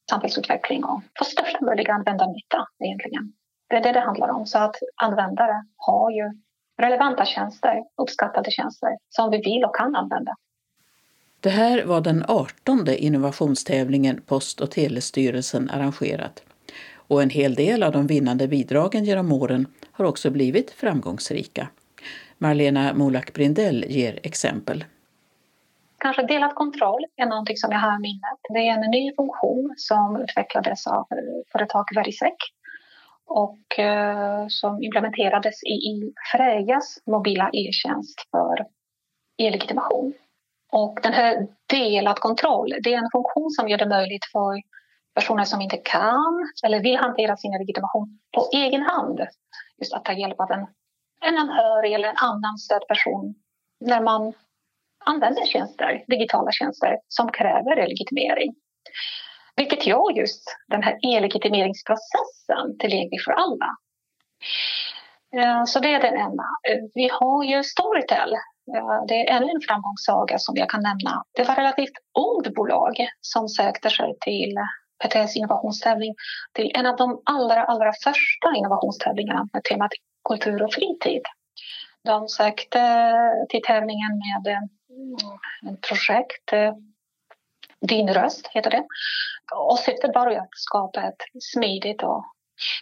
samhällsutveckling och få största möjliga användarnytta egentligen. Det är det det handlar om. Så att användare har ju relevanta tjänster, uppskattade tjänster som vi vill och kan använda. Det här var den 18 innovationstävlingen Post och telestyrelsen arrangerat. Och en hel del av de vinnande bidragen genom åren har också blivit framgångsrika. Marlena Molak Brindell ger exempel. Kanske delad kontroll är någonting som jag har i minnet. Det är en ny funktion som utvecklades av eh, företaget Verisec och eh, som implementerades i, i Frejas mobila e-tjänst för e-legitimation. Och den här delad kontroll, det är en funktion som gör det möjligt för personer som inte kan eller vill hantera sin legitimation på egen hand just att ta hjälp av en, en anhörig eller en annan stödperson när man använder tjänster, digitala tjänster som kräver legitimering. Vilket gör just den här e-legitimeringsprocessen tillgänglig för alla. Eh, så det är den ena. Eh, vi har ju Storytel. Eh, det är ännu en framgångssaga som jag kan nämna. Det var ett relativt ungt bolag som sökte sig till PTS innovationstävling till en av de allra, allra första innovationstävlingarna med temat kultur och fritid. De sökte till tävlingen med eh, ett projekt eh, din röst heter det. Och syftet var att skapa ett smidigt och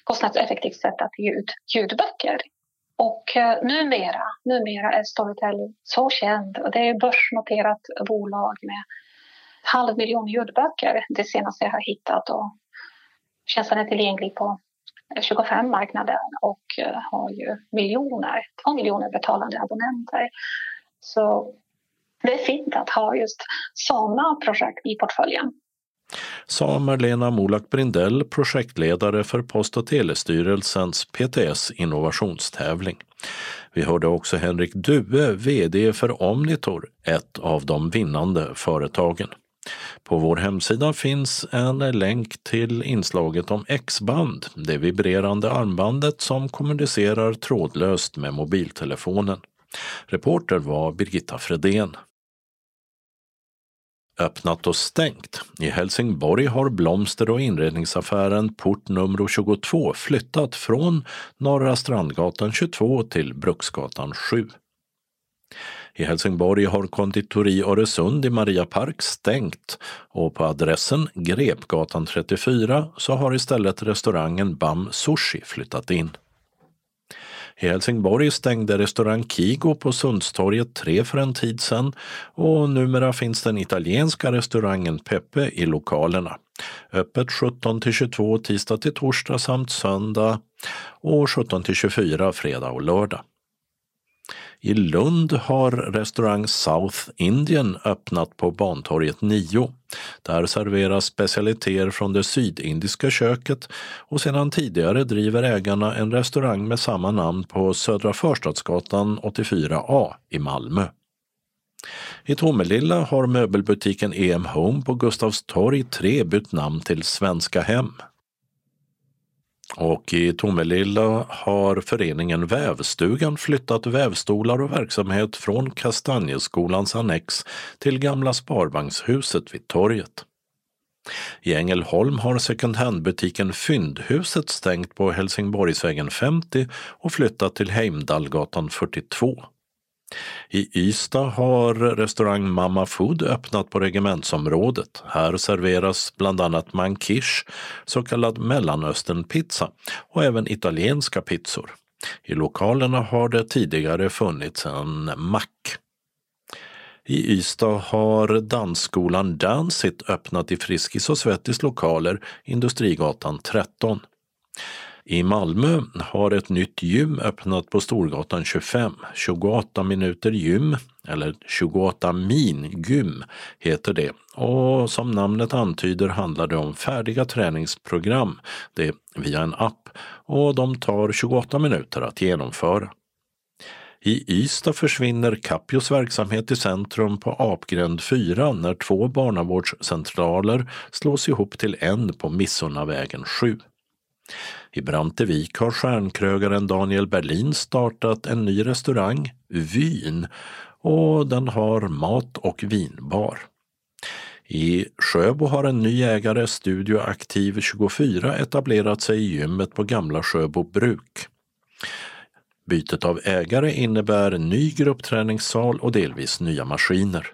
kostnadseffektivt sätt att ge ut ljudböcker. Och eh, numera, numera är Storytel så känd och det är ett börsnoterat bolag med halv miljon ljudböcker det senaste jag har hittat och tjänsten är tillgänglig på 25 marknader och eh, har ju miljoner, två miljoner betalande abonnenter. Så det är fint att ha just sådana projekt i portföljen. Sa Marlena Molak Brindell, projektledare för Post och telestyrelsens PTS innovationstävling. Vi hörde också Henrik Due, VD för Omnitor, ett av de vinnande företagen. På vår hemsida finns en länk till inslaget om X-band, det vibrerande armbandet som kommunicerar trådlöst med mobiltelefonen. Reporter var Birgitta Fredén. Öppnat och stängt. I Helsingborg har blomster och inredningsaffären Port nummer 22 flyttat från Norra Strandgatan 22 till Bruksgatan 7. I Helsingborg har konditori Öresund i Maria Park stängt och på adressen Grepgatan 34 så har istället restaurangen Bam Sushi flyttat in. I Helsingborg stängde restaurang Kigo på Sundstorget 3 för en tid sedan och numera finns den italienska restaurangen Peppe i lokalerna. Öppet 17 till 22 tisdag till torsdag samt söndag och 17 till 24 fredag och lördag. I Lund har restaurang South Indian öppnat på Bantorget 9. Där serveras specialiteter från det sydindiska köket och sedan tidigare driver ägarna en restaurang med samma namn på Södra Förstadsgatan 84A i Malmö. I Tomelilla har möbelbutiken EM Home på Gustavs torg 3 bytt namn till Svenska Hem. Och i Tomelilla har föreningen Vävstugan flyttat vävstolar och verksamhet från Kastanjeskolans annex till Gamla Sparbankshuset vid torget. I Ängelholm har second hand-butiken Fyndhuset stängt på Helsingborgsvägen 50 och flyttat till Heimdallgatan 42. I Ystad har restaurang Mamma Food öppnat på regementsområdet. Här serveras bland annat mankish, så kallad mellanösternpizza och även italienska pizzor. I lokalerna har det tidigare funnits en mack. I Ystad har dansskolan Dansit öppnat i Friskis och Svettis lokaler, Industrigatan 13. I Malmö har ett nytt gym öppnat på Storgatan 25. 28 minuter gym, eller 28 min gym heter det. Och som namnet antyder handlar det om färdiga träningsprogram. Det via en app och de tar 28 minuter att genomföra. I Ystad försvinner Capios verksamhet i centrum på Apgränd 4 när två barnavårdscentraler slås ihop till en på Missunnavägen 7. I Brantevik har stjärnkrögaren Daniel Berlin startat en ny restaurang, Vyn, och den har mat och vinbar. I Sjöbo har en ny ägare, Studio Aktiv 24, etablerat sig i gymmet på Gamla Sjöbo bruk. Bytet av ägare innebär ny gruppträningssal och delvis nya maskiner.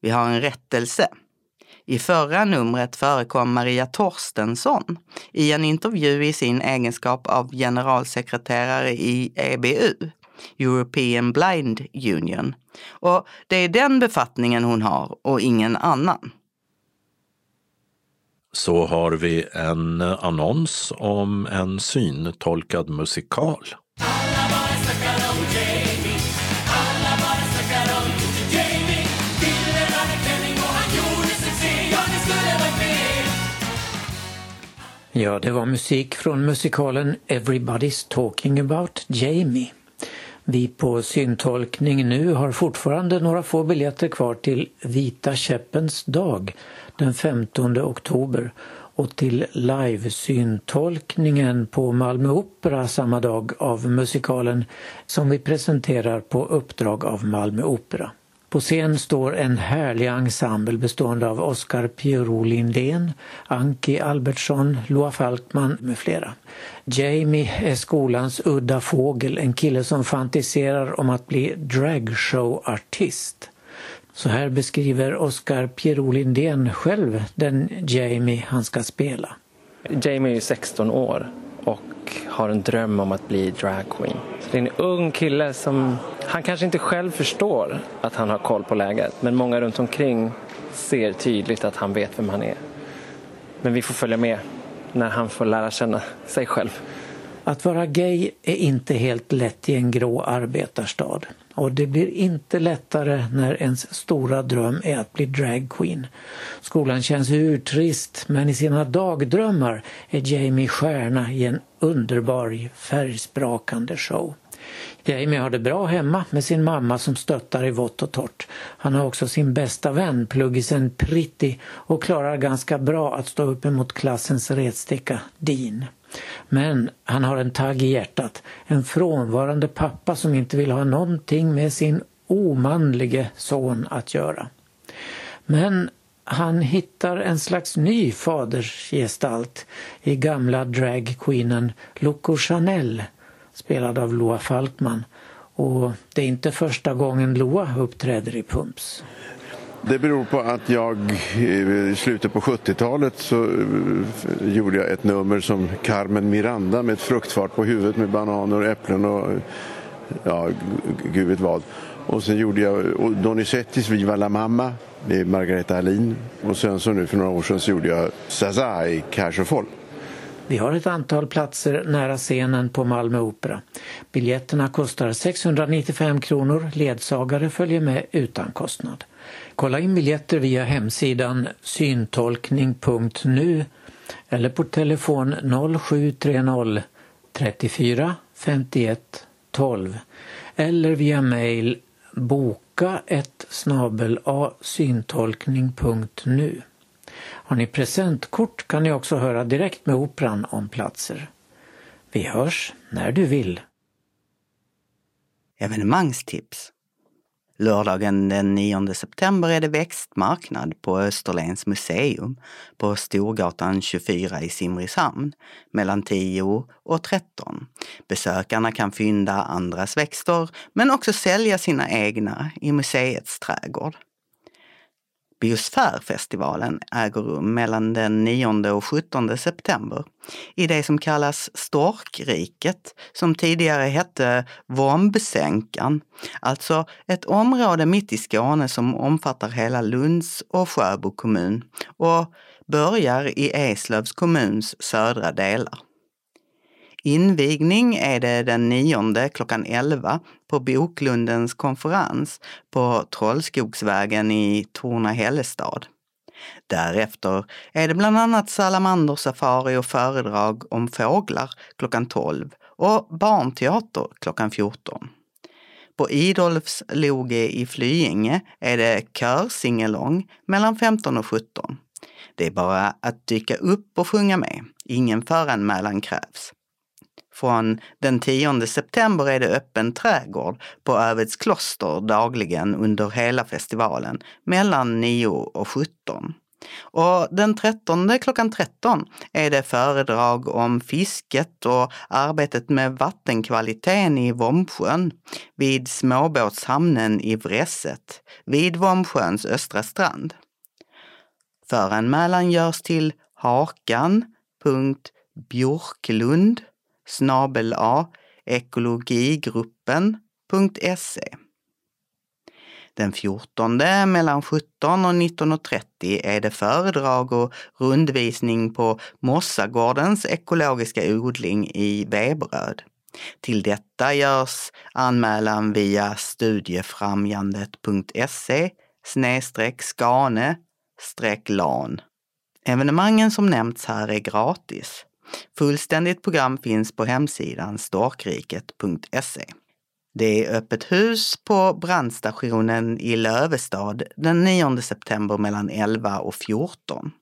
Vi har en rättelse. I förra numret förekom Maria Torstensson i en intervju i sin egenskap av generalsekreterare i EBU, European Blind Union. Och det är den befattningen hon har och ingen annan. Så har vi en annons om en syntolkad musikal. Ja, det var musik från musikalen Everybody's talking about Jamie. Vi på syntolkning nu har fortfarande några få biljetter kvar till Vita käppens dag den 15 oktober och till live-syntolkningen på Malmö Opera samma dag av musikalen som vi presenterar på uppdrag av Malmö Opera. På scen står en härlig ensemble bestående av Oskar Piero Lindén, Anki Albertsson, Loa Falkman med flera. Jamie är skolans udda fågel, en kille som fantiserar om att bli dragshowartist. Så här beskriver Oskar Piero Lindén själv den Jamie han ska spela. Jamie är 16 år och har en dröm om att bli dragqueen. Det är en ung kille som, han kanske inte själv förstår att han har koll på läget men många runt omkring ser tydligt att han vet vem han är. Men vi får följa med när han får lära känna sig själv. Att vara gay är inte helt lätt i en grå arbetarstad. Och det blir inte lättare när ens stora dröm är att bli dragqueen. Skolan känns urtrist men i sina dagdrömmar är Jamie stjärna i en underbar färgsprakande show. Jamie har det bra hemma med sin mamma som stöttar i vått och torrt. Han har också sin bästa vän, pluggisen Pritti och klarar ganska bra att stå upp emot klassens retsticka Dean. Men han har en tagg i hjärtat, en frånvarande pappa som inte vill ha någonting med sin omanlige son att göra. Men han hittar en slags ny fadersgestalt i gamla dragqueenen Loco Chanel spelad av Loa Falkman. Och det är inte första gången Loa uppträder i Pumps. Det beror på att jag eh, i slutet på 70-talet så eh, gjorde jag ett nummer som Carmen Miranda med ett fruktfart på huvudet med bananer, äpplen och ja, gud vet vad. Och sen gjorde jag Donizettis Viva la mamma med Margareta Alin. Och sen så nu för några år sedan så gjorde jag Zaza i Cash och vi har ett antal platser nära scenen på Malmö Opera. Biljetterna kostar 695 kronor, ledsagare följer med utan kostnad. Kolla in biljetter via hemsidan syntolkning.nu eller på telefon 0730 34 51 12 eller via mejl boka ett snabel-a syntolkning.nu. Har ni presentkort kan ni också höra direkt med Operan om platser. Vi hörs när du vill. Evenemangstips Lördagen den 9 september är det växtmarknad på Österlens museum på Storgatan 24 i Simrishamn mellan 10 och 13. Besökarna kan fynda andras växter men också sälja sina egna i museets trädgård. Biosfärfestivalen äger rum mellan den 9 och 17 september i det som kallas Storkriket, som tidigare hette Vombsänkan, alltså ett område mitt i Skåne som omfattar hela Lunds och Sjöbo kommun och börjar i Eslövs kommuns södra delar. Invigning är det den 9 klockan 11 på Boklundens konferens på Trollskogsvägen i Torna-Hällestad. Därefter är det bland annat salamandersafari och föredrag om fåglar klockan 12 och barnteater klockan 14. På Idolfs loge i Flyinge är det körsingelång mellan 15 och 17. Det är bara att dyka upp och sjunga med. Ingen föranmälan krävs. Från den 10 september är det öppen trädgård på Övets kloster dagligen under hela festivalen mellan 9 och 17. Och den 13 klockan 13 är det föredrag om fisket och arbetet med vattenkvaliteten i Vombsjön vid småbåtshamnen i Vresset vid Vombsjöns östra strand. Föranmälan görs till hakan.bjorklund snabel a ekologigruppen.se den 14 mellan 17 och 19.30 är det föredrag och rundvisning på Mossagårdens ekologiska odling i Veberöd. Till detta görs anmälan via studiefrämjandet.se skane lan. Evenemangen som nämnts här är gratis. Fullständigt program finns på hemsidan storkriket.se. Det är öppet hus på brandstationen i Lövestad den 9 september mellan 11 och 14.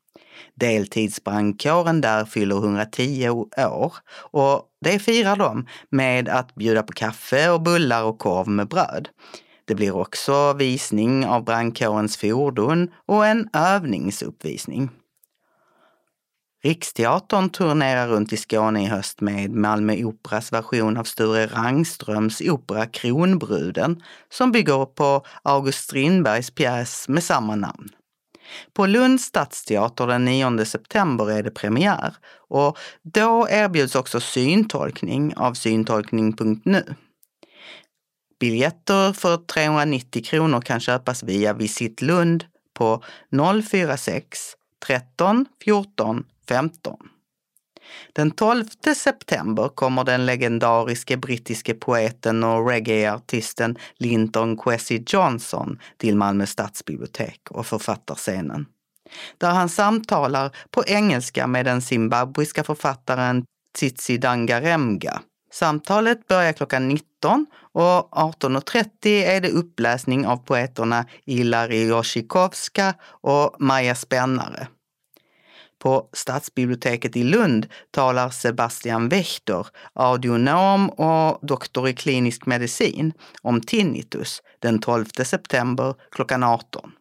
Deltidsbrandkåren där fyller 110 år och det firar de med att bjuda på kaffe och bullar och korv med bröd. Det blir också visning av brandkårens fordon och en övningsuppvisning. Riksteatern turnerar runt i Skåne i höst med Malmö Operas version av Sture Rangströms opera Kronbruden som bygger på August Strindbergs pjäs med samma namn. På Lunds stadsteater den 9 september är det premiär och då erbjuds också syntolkning av syntolkning.nu. Biljetter för 390 kronor kan köpas via Visit Lund på 046 13 14 15. Den 12 september kommer den legendariske brittiske poeten och reggaeartisten Linton Kwesi Johnson till Malmö stadsbibliotek och författarscenen. Där han samtalar på engelska med den zimbabwiska författaren Tsitsi Dangaremga. Samtalet börjar klockan 19 och 18.30 är det uppläsning av poeterna Ilari Joshikovska och Maja Spännare. På Stadsbiblioteket i Lund talar Sebastian Wächter, audionom och doktor i klinisk medicin, om tinnitus den 12 september klockan 18.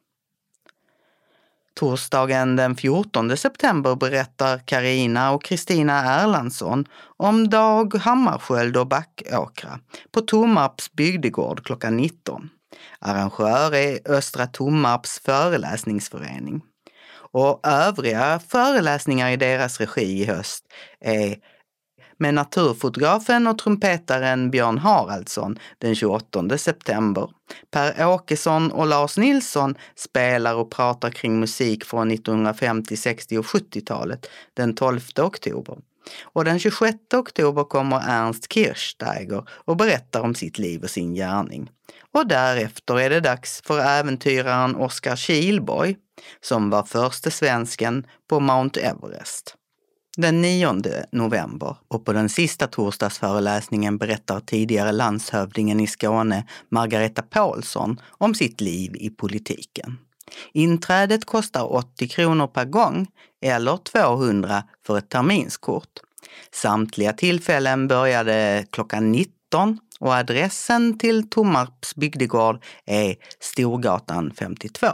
Torsdagen den 14 september berättar Karina och Kristina Erlandsson om Dag Hammarskjöld och Backåkra på Tomarps bygdegård klockan 19. Arrangör är Östra Tomarps föreläsningsförening. Och övriga föreläsningar i deras regi i höst är med naturfotografen och trumpetaren Björn Haraldsson den 28 september. Per Åkesson och Lars Nilsson spelar och pratar kring musik från 1950, 60 och 70-talet den 12 oktober. Och den 26 oktober kommer Ernst Kirchsteiger och berättar om sitt liv och sin gärning. Och därefter är det dags för äventyraren Oskar Kilborg som var förste svensken på Mount Everest. Den 9 november och på den sista torsdagsföreläsningen berättar tidigare landshövdingen i Skåne, Margareta Paulsson, om sitt liv i politiken. Inträdet kostar 80 kronor per gång eller 200 för ett terminskort. Samtliga tillfällen började klockan 19 och adressen till Tommarps bygdegård är Storgatan 52.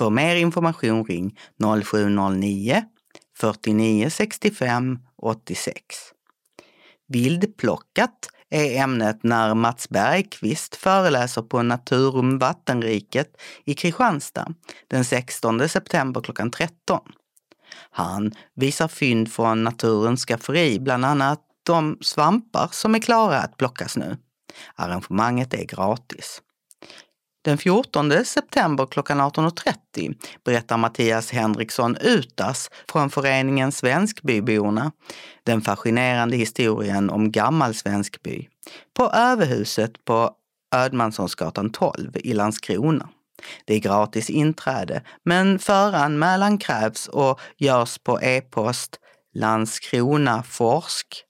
För mer information ring 0709 49 65 86. Vildplockat är ämnet när Mats Bergqvist föreläser på Naturum Vattenriket i Kristianstad den 16 september klockan 13. Han visar fynd från naturens skafferi, bland annat de svampar som är klara att plockas nu. Arrangemanget är gratis. Den 14 september klockan 18.30 berättar Mattias Henriksson Utas från föreningen Svenskbyborna den fascinerande historien om gammal Svenskby på Överhuset på Ödmanssonsgatan 12 i Landskrona. Det är gratis inträde, men föranmälan krävs och görs på e-post landskronaforsk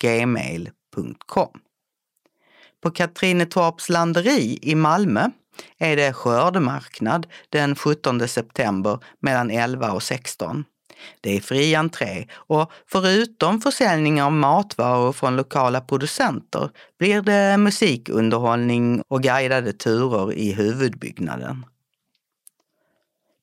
gmail.com. På Katrinetorps landeri i Malmö är det skördemarknad den 17 september mellan 11 och 16. Det är fri entré och förutom försäljning av matvaror från lokala producenter blir det musikunderhållning och guidade turer i huvudbyggnaden.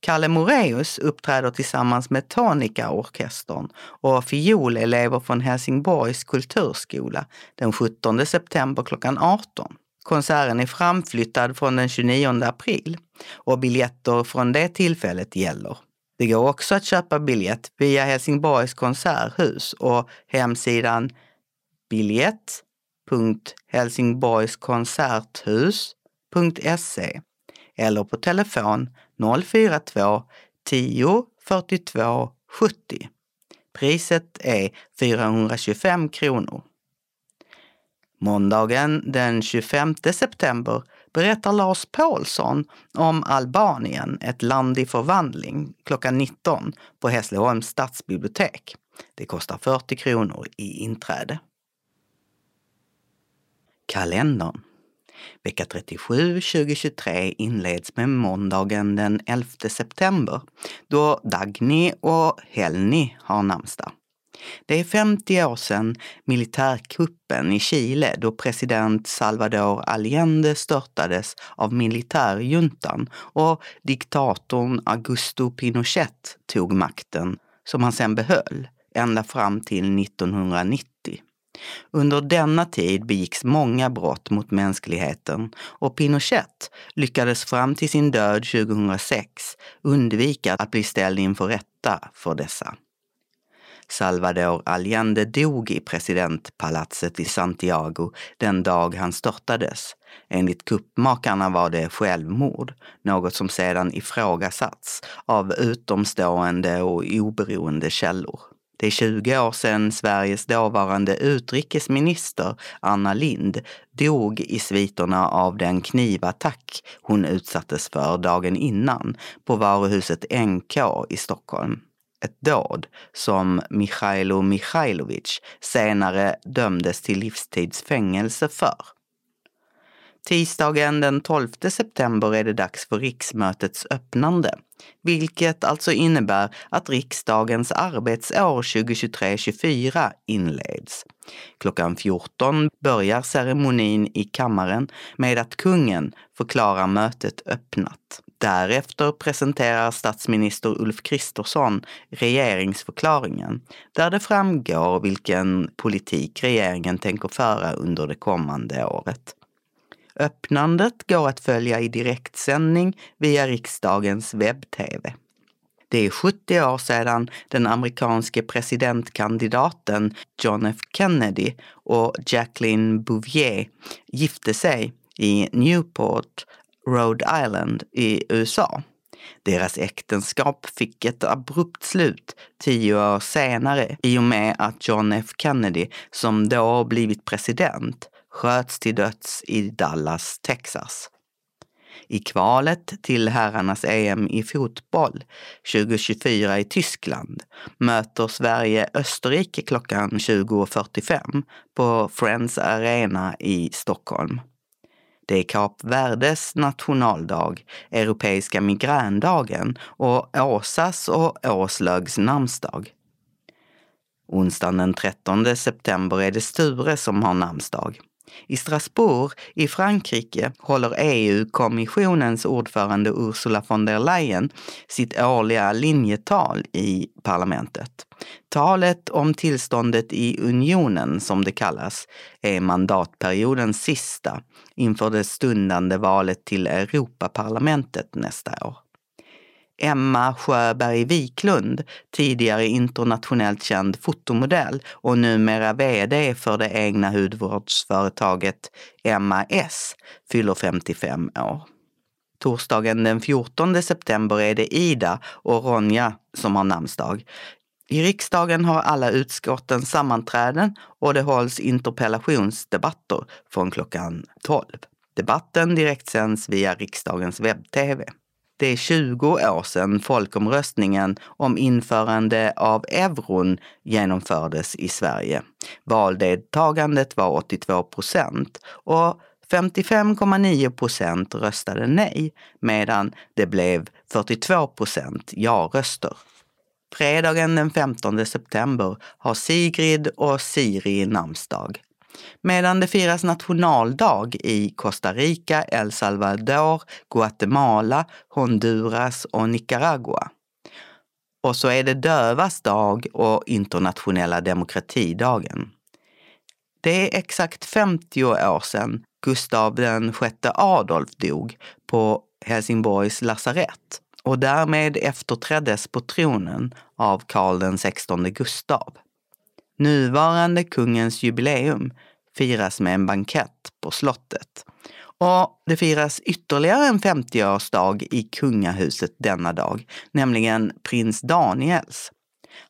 Kalle Moreus uppträder tillsammans med Tonika-orkestern och fiolelever från Helsingborgs kulturskola den 17 september klockan 18. Konserten är framflyttad från den 29 april och biljetter från det tillfället gäller. Det går också att köpa biljett via Helsingborgs konserthus och hemsidan biljett.helsingborgskonserthus.se eller på telefon 042 10 42 70. Priset är 425 kronor. Måndagen den 25 september berättar Lars Paulsson om Albanien, ett land i förvandling, klockan 19 på Hässleholms stadsbibliotek. Det kostar 40 kronor i inträde. Kalendern Vecka 37 2023 inleds med måndagen den 11 september då Dagny och Helni har namnsdag. Det är 50 år sedan militärkuppen i Chile då president Salvador Allende störtades av militärjuntan och diktatorn Augusto Pinochet tog makten, som han sedan behöll ända fram till 1990. Under denna tid begicks många brott mot mänskligheten och Pinochet lyckades fram till sin död 2006 undvika att bli ställd inför rätta för dessa. Salvador Allende dog i presidentpalatset i Santiago den dag han störtades. Enligt kuppmakarna var det självmord, något som sedan ifrågasatts av utomstående och oberoende källor. Det är 20 år sedan Sveriges dåvarande utrikesminister Anna Lind dog i sviterna av den knivattack hon utsattes för dagen innan på varuhuset NK i Stockholm. Ett dåd som Michailo Michailovic senare dömdes till livstidsfängelse för. Tisdagen den 12 september är det dags för riksmötets öppnande, vilket alltså innebär att riksdagens arbetsår 2023-24 inleds. Klockan 14 börjar ceremonin i kammaren med att kungen förklarar mötet öppnat. Därefter presenterar statsminister Ulf Kristersson regeringsförklaringen där det framgår vilken politik regeringen tänker föra under det kommande året. Öppnandet går att följa i direktsändning via riksdagens webb-tv. Det är 70 år sedan den amerikanske presidentkandidaten John F Kennedy och Jacqueline Bouvier gifte sig i Newport, Rhode Island i USA. Deras äktenskap fick ett abrupt slut tio år senare i och med att John F Kennedy, som då blivit president, sköts till döds i Dallas, Texas. I kvalet till herrarnas EM i fotboll 2024 i Tyskland möter Sverige Österrike klockan 20.45 på Friends Arena i Stockholm. Det är Kap Verdes nationaldag, Europeiska migrändagen och Åsas och Åslögs namnsdag. Onsdagen den 13 september är det Sture som har namnsdag. I Strasbourg i Frankrike håller EU-kommissionens ordförande Ursula von der Leyen sitt årliga linjetal i parlamentet. Talet om tillståndet i unionen, som det kallas, är mandatperiodens sista inför det stundande valet till Europaparlamentet nästa år. Emma Sjöberg Wiklund, tidigare internationellt känd fotomodell och numera VD för det egna hudvårdsföretaget Emma S, fyller 55 år. Torsdagen den 14 september är det Ida och Ronja som har namnsdag. I riksdagen har alla utskotten sammanträden och det hålls interpellationsdebatter från klockan 12. Debatten direktsänds via riksdagens webb-tv. Det är 20 år sedan folkomröstningen om införande av euron genomfördes i Sverige. Valdeltagandet var 82 procent och 55,9 procent röstade nej medan det blev 42 procent ja-röster. Fredagen den 15 september har Sigrid och Siri namnsdag. Medan det firas nationaldag i Costa Rica, El Salvador, Guatemala, Honduras och Nicaragua. Och så är det dövas dag och internationella demokratidagen. Det är exakt 50 år sedan Gustav sjätte Adolf dog på Helsingborgs lasarett och därmed efterträddes på tronen av Karl XVI Gustav. Nuvarande kungens jubileum firas med en bankett på slottet. Och det firas ytterligare en 50-årsdag i kungahuset denna dag, nämligen prins Daniels.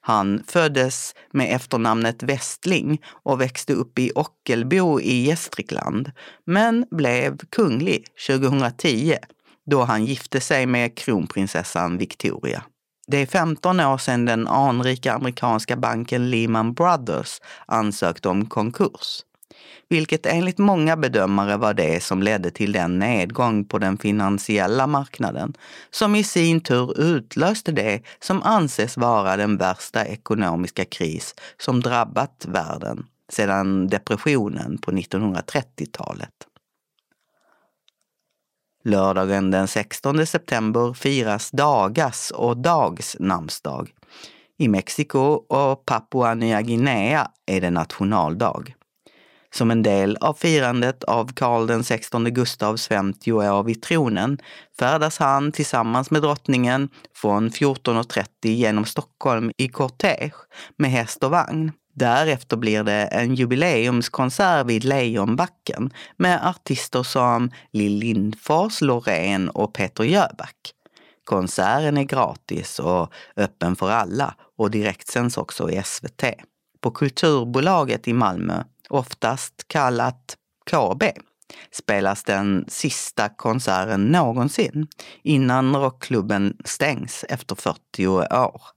Han föddes med efternamnet Westling och växte upp i Ockelbo i Gästrikland, men blev kunglig 2010 då han gifte sig med kronprinsessan Victoria. Det är 15 år sedan den anrika amerikanska banken Lehman Brothers ansökte om konkurs vilket enligt många bedömare var det som ledde till den nedgång på den finansiella marknaden som i sin tur utlöste det som anses vara den värsta ekonomiska kris som drabbat världen sedan depressionen på 1930-talet. Lördagen den 16 september firas Dagas och Dags namnsdag. I Mexiko och Papua Nya Guinea är det nationaldag. Som en del av firandet av Karl XVI Gustavs 50 år vid tronen färdas han tillsammans med drottningen från 14.30 genom Stockholm i kortege med häst och vagn. Därefter blir det en jubileumskonsert vid Lejonbacken med artister som Lill Lindfors, Loreen och Peter Jöback. Konserten är gratis och öppen för alla och direktsänds också i SVT. På Kulturbolaget i Malmö oftast kallat KB, spelas den sista konserten någonsin innan rockklubben stängs efter 40 år.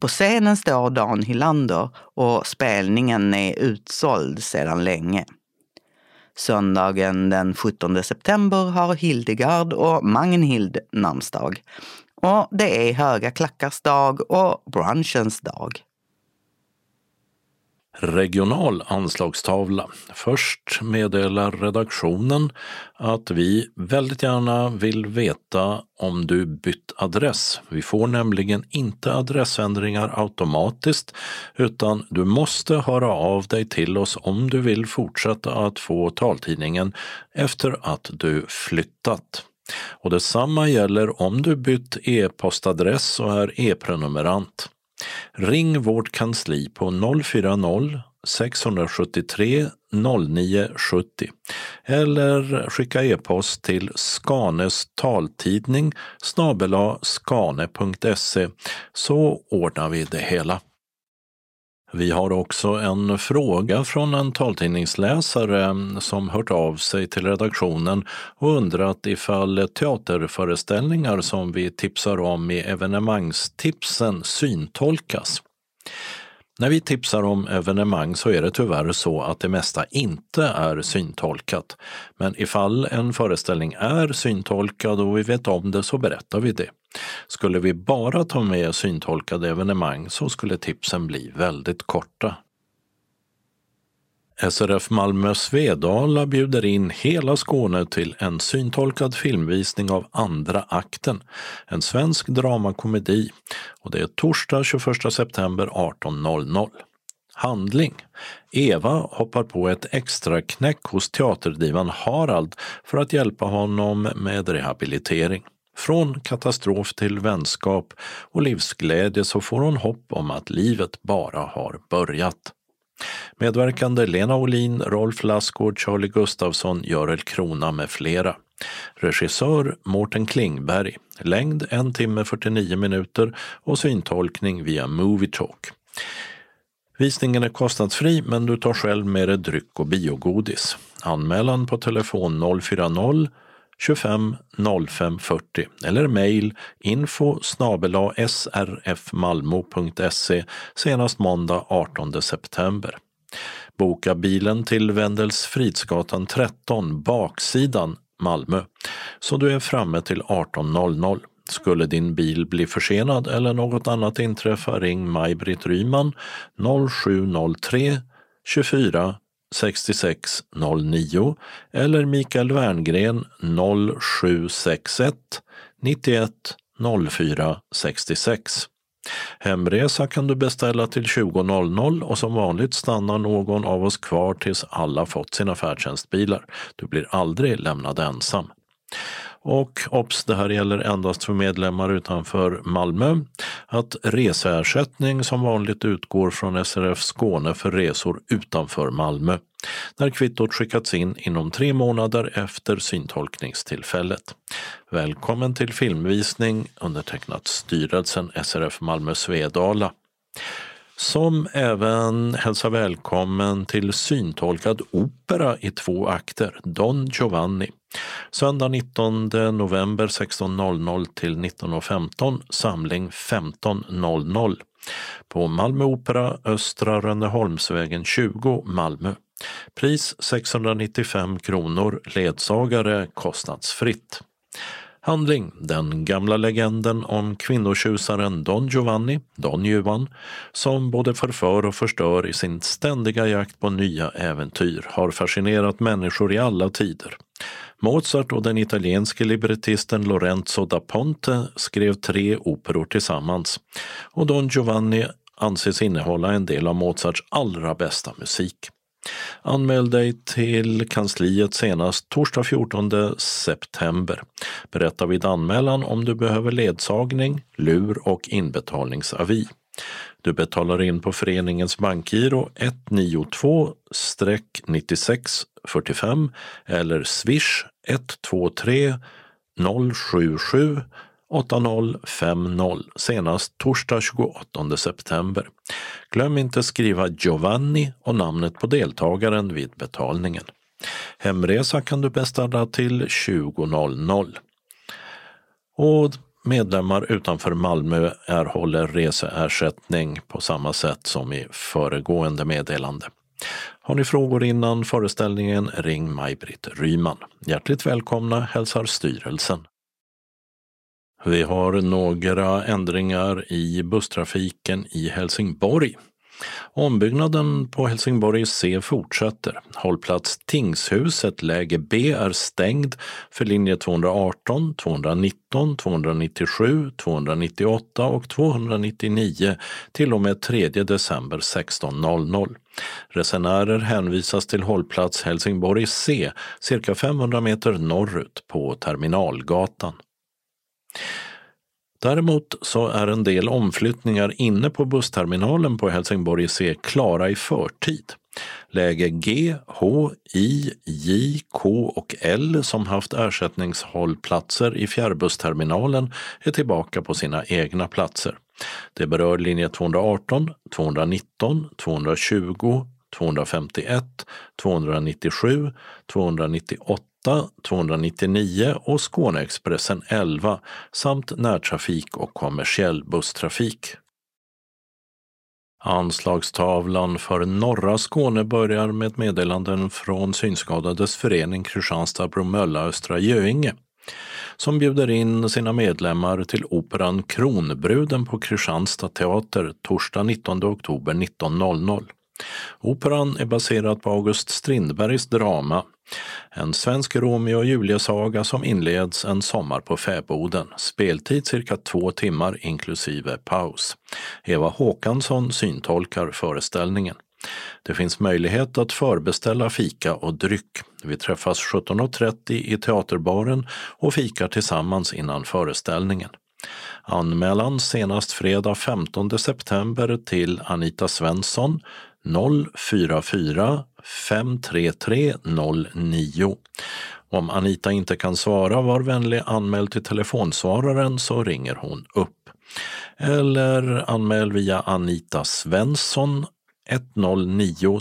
På scenen står Dan Hylander och spelningen är utsåld sedan länge. Söndagen den 17 september har Hildegard och Magnhild namnsdag. Och det är Höga klackars dag och brunchens dag. Regional anslagstavla. Först meddelar redaktionen att vi väldigt gärna vill veta om du bytt adress. Vi får nämligen inte adressändringar automatiskt utan du måste höra av dig till oss om du vill fortsätta att få taltidningen efter att du flyttat. Och detsamma gäller om du bytt e-postadress och är e-prenumerant. Ring vårt kansli på 040 673 0970 eller skicka e-post till Skanes taltidning snabela skane.se så ordnar vi det hela. Vi har också en fråga från en taltidningsläsare som hört av sig till redaktionen och undrat ifall teaterföreställningar som vi tipsar om i evenemangstipsen syntolkas. När vi tipsar om evenemang så är det tyvärr så att det mesta inte är syntolkat. Men ifall en föreställning är syntolkad och vi vet om det så berättar vi det. Skulle vi bara ta med syntolkade evenemang så skulle tipsen bli väldigt korta. SRF Malmö Svedala bjuder in hela Skåne till en syntolkad filmvisning av Andra akten, en svensk dramakomedi. Och det är torsdag 21 september 18.00. Handling. Eva hoppar på ett extra knäck hos teaterdivan Harald för att hjälpa honom med rehabilitering. Från katastrof till vänskap och livsglädje så får hon hopp om att livet bara har börjat. Medverkande Lena Olin, Rolf Lassgård, Charlie Gustafsson, Görel Krona med flera. Regissör Mårten Klingberg. Längd 1 timme 49 minuter och syntolkning via Movietalk. Visningen är kostnadsfri men du tar själv med dig dryck och biogodis. Anmälan på telefon 040 25 05 40 eller mejl info srfmalmo.se senast måndag 18 september. Boka bilen till Wendels Fridsgatan 13, baksidan Malmö, så du är framme till 18.00. Skulle din bil bli försenad eller något annat inträffa, ring Maj-Britt Ryman 0703 24 6609 eller Mikael Werngren 0761 91 04 66. Hemresa kan du beställa till 20.00 och som vanligt stannar någon av oss kvar tills alla fått sina färdtjänstbilar. Du blir aldrig lämnad ensam. Och obs, det här gäller endast för medlemmar utanför Malmö, att reseersättning som vanligt utgår från SRF Skåne för resor utanför Malmö, när kvittot skickats in inom tre månader efter syntolkningstillfället. Välkommen till filmvisning undertecknat styrelsen SRF Malmö Svedala som även hälsar välkommen till syntolkad opera i två akter, Don Giovanni. Söndag 19 november 16.00 till 19.15, samling 15.00 på Malmö Opera, Östra Rönneholmsvägen 20, Malmö. Pris 695 kronor, ledsagare kostnadsfritt. Handling Den gamla legenden om kvinnotjusaren Don Giovanni, Don Juan, som både förför och förstör i sin ständiga jakt på nya äventyr, har fascinerat människor i alla tider. Mozart och den italienske librettisten Lorenzo da Ponte skrev tre operor tillsammans och Don Giovanni anses innehålla en del av Mozarts allra bästa musik. Anmäl dig till kansliet senast torsdag 14 september. Berätta vid anmälan om du behöver ledsagning, lur och inbetalningsavi. Du betalar in på föreningens bankgiro 192-96 45 eller swish 123 077 8050 senast torsdag 28 september. Glöm inte skriva Giovanni och namnet på deltagaren vid betalningen. Hemresa kan du beställa till 20.00. Och medlemmar utanför Malmö erhåller reseersättning på samma sätt som i föregående meddelande. Har ni frågor innan föreställningen, ring Maj-Britt Ryman. Hjärtligt välkomna hälsar styrelsen. Vi har några ändringar i busstrafiken i Helsingborg. Ombyggnaden på Helsingborg C fortsätter. Hållplats Tingshuset läge B är stängd för linje 218, 219, 297, 298 och 299 till och med 3 december 16.00. Resenärer hänvisas till hållplats Helsingborg C cirka 500 meter norrut på Terminalgatan. Däremot så är en del omflyttningar inne på bussterminalen på Helsingborg C klara i förtid. Läge G, H, I, J, K och L som haft ersättningshållplatser i fjärrbussterminalen är tillbaka på sina egna platser. Det berör linje 218, 219, 220, 251, 297, 298 299 och Skåneexpressen 11 samt närtrafik och kommersiell busstrafik. Anslagstavlan för norra Skåne börjar med meddelanden från Synskadades förening Kristianstad-Bromölla Östra Göinge som bjuder in sina medlemmar till operan Kronbruden på Kristianstad teater torsdag 19 oktober 19.00. Operan är baserad på August Strindbergs drama en svensk Romeo och Julia-saga som inleds en sommar på fäboden. Speltid cirka två timmar inklusive paus. Eva Håkansson syntolkar föreställningen. Det finns möjlighet att förbeställa fika och dryck. Vi träffas 17.30 i teaterbaren och fikar tillsammans innan föreställningen. Anmälan senast fredag 15 september till Anita Svensson 044 533 09. Om Anita inte kan svara, var vänlig anmäl till telefonsvararen så ringer hon upp. Eller anmäl via Anita Svensson 109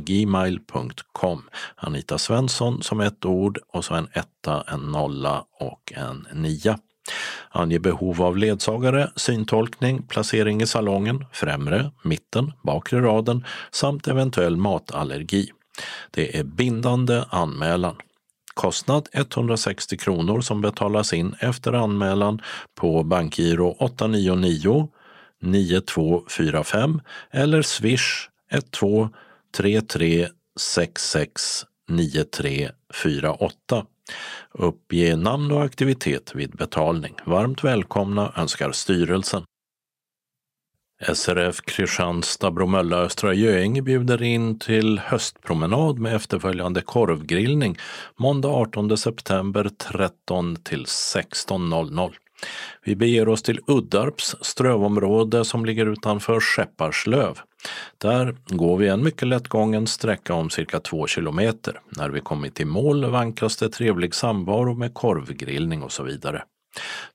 gmail.com. Anita Svensson som ett ord och så en etta, en nolla och en nia. Ange behov av ledsagare, syntolkning, placering i salongen, främre, mitten, bakre raden samt eventuell matallergi. Det är bindande anmälan. Kostnad 160 kronor som betalas in efter anmälan på bankgiro 899 9245 eller swish 12 33 66 9348. Uppge namn och aktivitet vid betalning. Varmt välkomna önskar styrelsen. SRF Kristianstad Bromölla Östra Göinge bjuder in till höstpromenad med efterföljande korvgrillning måndag 18 september 13 till 16.00. Vi beger oss till Uddarps strövområde som ligger utanför Skepparslöv. Där går vi en mycket lättgången sträcka om cirka två kilometer. När vi kommit i mål vankas det trevlig samvaro med korvgrillning och så vidare.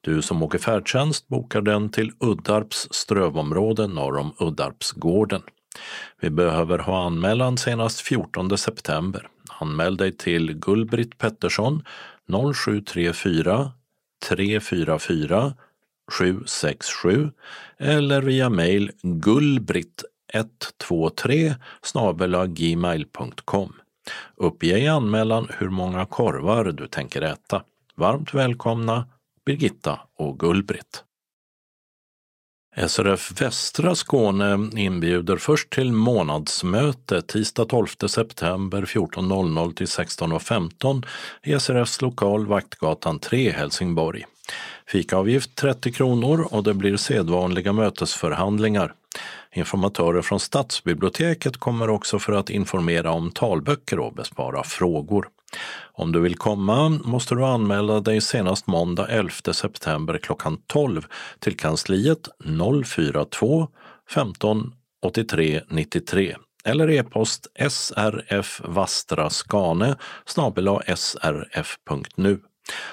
Du som åker färdtjänst bokar den till Uddarps strövområde norr om Uddarpsgården. Vi behöver ha anmälan senast 14 september. Anmäl dig till Gullbritt Pettersson 0734 344 767 eller via mejl gullbritt 123 gmail.com. Uppge i anmälan hur många korvar du tänker äta. Varmt välkomna Birgitta och Gullbritt. SRF Västra Skåne inbjuder först till månadsmöte tisdag 12 september 14.00 till 16.15 i SRFs lokal Vaktgatan 3 Helsingborg. Fikaavgift 30 kronor och det blir sedvanliga mötesförhandlingar. Informatörer från Stadsbiblioteket kommer också för att informera om talböcker och bespara frågor. Om du vill komma måste du anmäla dig senast måndag 11 september klockan 12 till kansliet 042 15 83 93 eller e-post srfvastraskane srf.nu.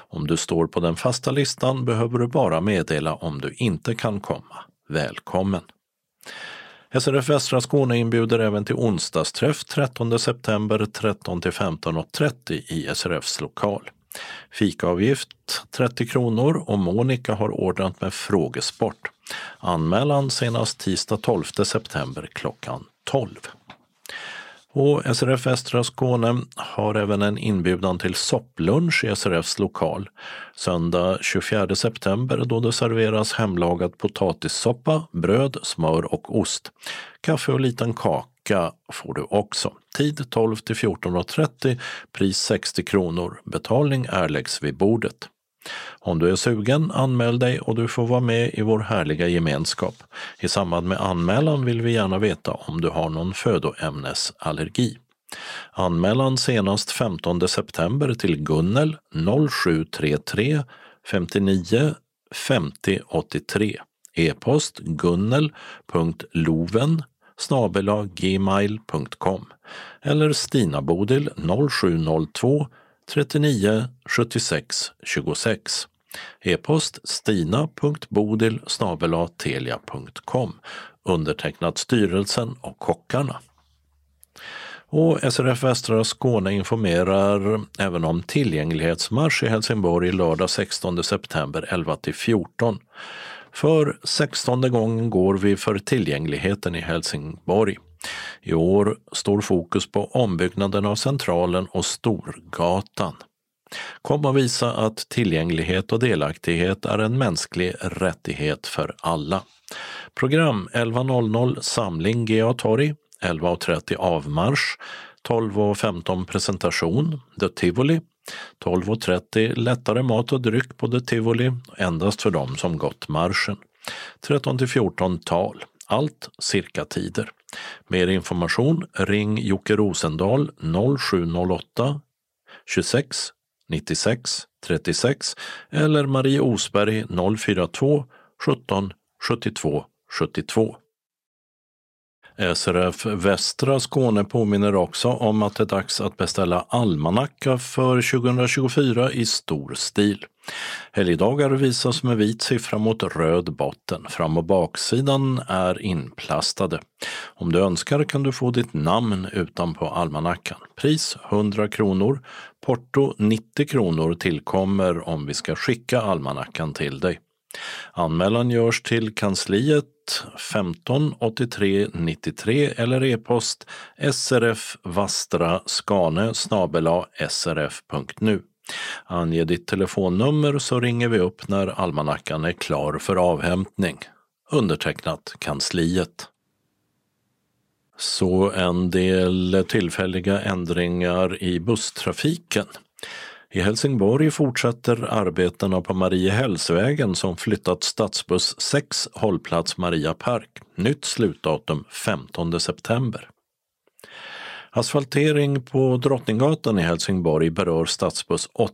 Om du står på den fasta listan behöver du bara meddela om du inte kan komma. Välkommen! SRF Västra Skåne inbjuder även till onsdagsträff 13 september 13 till 15.30 i SRFs lokal. Fikaavgift 30 kronor och Monica har ordnat med frågesport. Anmälan senast tisdag 12 september klockan 12. Och SRF Västra Skåne har även en inbjudan till sopplunch i SRFs lokal söndag 24 september då det serveras hemlagad potatissoppa, bröd, smör och ost. Kaffe och liten kaka får du också. Tid 12 till 14.30, pris 60 kronor. Betalning erläggs vid bordet. Om du är sugen, anmäl dig och du får vara med i vår härliga gemenskap. I samband med anmälan vill vi gärna veta om du har någon födoämnesallergi. Anmälan senast 15 september till Gunnel 0733 59 50 83. E-post gunnel.loven gmail.com eller Stina Bodil 0702 39 76 26. E-post stina.bodil telia.com undertecknat styrelsen och kockarna. Och SRF Västra Skåne informerar även om tillgänglighetsmarsch i Helsingborg lördag 16 september 11 till 14. För 16 gången går vi för tillgängligheten i Helsingborg. I år står fokus på ombyggnaden av Centralen och Storgatan. Kom och visa att tillgänglighet och delaktighet är en mänsklig rättighet för alla. Program 11.00 Samling GA Torg, 11.30 Avmarsch, 12.15 Presentation, The Tivoli, 12.30 Lättare mat och dryck på The Tivoli, endast för dem som gått marschen. 13 14 Tal, allt cirka tider. Mer information ring Jocke Rosendahl 0708 26 96 36 eller Marie Osberg 042 17 72 72. Eh, SRF Västra Skåne påminner också om att det är dags att beställa almanacka för 2024 i stor stil. Helgdagar visas med vit siffra mot röd botten. Fram och baksidan är inplastade. Om du önskar kan du få ditt namn utanpå almanackan. Pris 100 kronor. Porto 90 kronor tillkommer om vi ska skicka almanackan till dig. Anmälan görs till kansliet 15 83 93 eller e-post srfvastraskane srf.nu. Ange ditt telefonnummer så ringer vi upp när almanackan är klar för avhämtning. Undertecknat kansliet. Så en del tillfälliga ändringar i busstrafiken. I Helsingborg fortsätter arbetena på Mariehällsvägen som flyttat stadsbuss 6 hållplats Maria Park. Nytt slutdatum 15 september. Asfaltering på Drottninggatan i Helsingborg berör stadsbuss 8.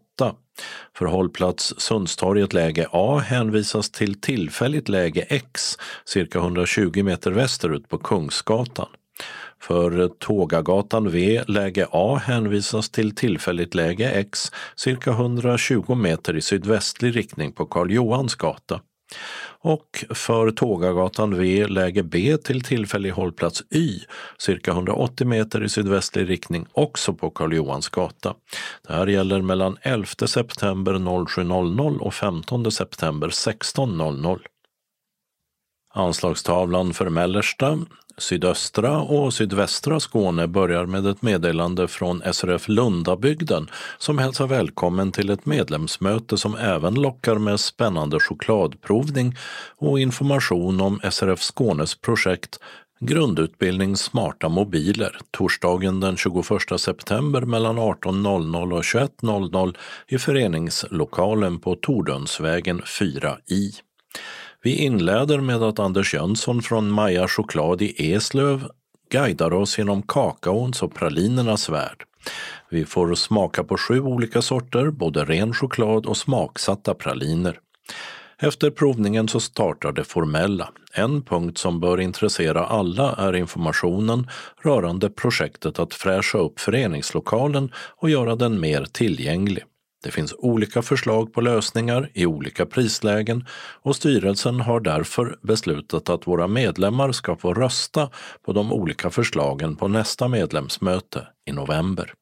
För hållplats Sundstorget läge A hänvisas till tillfälligt läge X cirka 120 meter västerut på Kungsgatan. För Tågagatan V läge A hänvisas till tillfälligt läge X cirka 120 meter i sydvästlig riktning på Karl Johans gata. Och för Tågagatan V läge B till tillfällig hållplats Y cirka 180 meter i sydvästlig riktning också på Karl Johans gata. Det här gäller mellan 11 september 07.00 och 15 september 16.00. Anslagstavlan för mellersta, sydöstra och sydvästra Skåne börjar med ett meddelande från SRF Lundabygden som hälsar välkommen till ett medlemsmöte som även lockar med spännande chokladprovning och information om SRF Skånes projekt Grundutbildning smarta mobiler torsdagen den 21 september mellan 18.00 och 21.00 i föreningslokalen på Tordönsvägen 4i. Vi inleder med att Anders Jönsson från Maja Choklad i Eslöv guidar oss genom kakaons och pralinernas värld. Vi får smaka på sju olika sorter, både ren choklad och smaksatta praliner. Efter provningen så startar det formella. En punkt som bör intressera alla är informationen rörande projektet att fräscha upp föreningslokalen och göra den mer tillgänglig. Det finns olika förslag på lösningar i olika prislägen och styrelsen har därför beslutat att våra medlemmar ska få rösta på de olika förslagen på nästa medlemsmöte i november.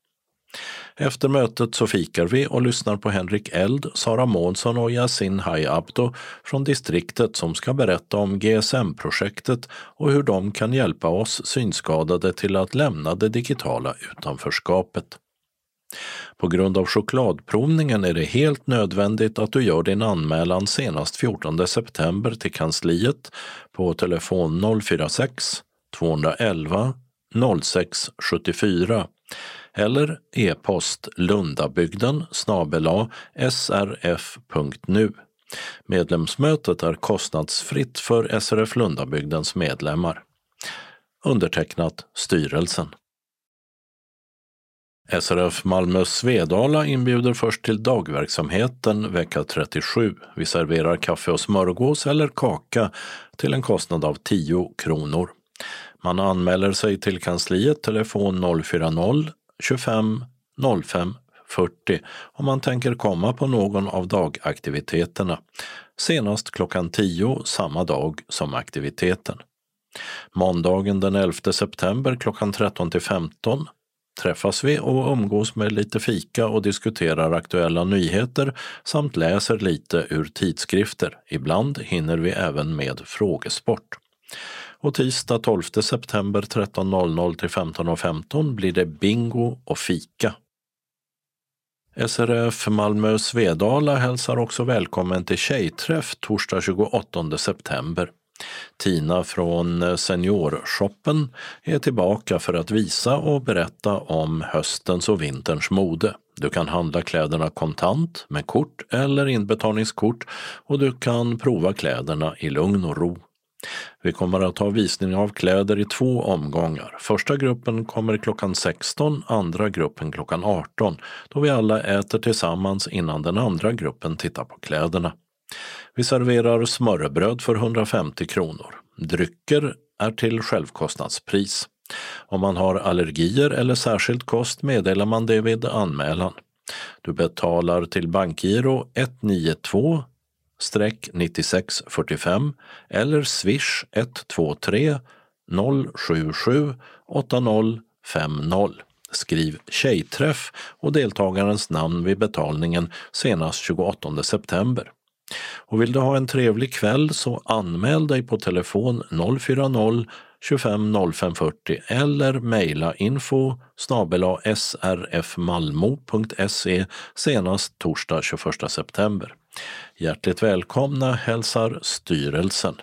Efter mötet så fikar vi och lyssnar på Henrik Eld, Sara Månsson och Yasin Hayabdo från distriktet som ska berätta om GSM-projektet och hur de kan hjälpa oss synskadade till att lämna det digitala utanförskapet. På grund av chokladprovningen är det helt nödvändigt att du gör din anmälan senast 14 september till kansliet på telefon 046 211 0674 eller e-post lundabygden snabela srf.nu. Medlemsmötet är kostnadsfritt för SRF Lundabygdens medlemmar. Undertecknat Styrelsen. SRF Malmö Svedala inbjuder först till dagverksamheten vecka 37. Vi serverar kaffe och smörgås eller kaka till en kostnad av 10 kronor. Man anmäler sig till kansliet telefon 040 25 05 40 om man tänker komma på någon av dagaktiviteterna. Senast klockan 10 samma dag som aktiviteten. Måndagen den 11 september klockan 13 till 15 träffas vi och umgås med lite fika och diskuterar aktuella nyheter samt läser lite ur tidskrifter. Ibland hinner vi även med frågesport. Och tisdag 12 september 13.00 till 15.15 blir det bingo och fika. SRF Malmö Svedala hälsar också välkommen till tjejträff torsdag 28 september. Tina från Seniorshoppen är tillbaka för att visa och berätta om höstens och vinterns mode. Du kan handla kläderna kontant, med kort eller inbetalningskort och du kan prova kläderna i lugn och ro. Vi kommer att ha visning av kläder i två omgångar. Första gruppen kommer klockan 16, andra gruppen klockan 18 då vi alla äter tillsammans innan den andra gruppen tittar på kläderna. Vi serverar smörrebröd för 150 kronor. Drycker är till självkostnadspris. Om man har allergier eller särskild kost meddelar man det vid anmälan. Du betalar till bankgiro 192 9645 eller swish 123 077 8050. Skriv tjejträff och deltagarens namn vid betalningen senast 28 september. Och vill du ha en trevlig kväll så anmäl dig på telefon 040 25 0540 eller mejla info srfmalmo.se senast torsdag 21 september. Hjärtligt välkomna hälsar styrelsen.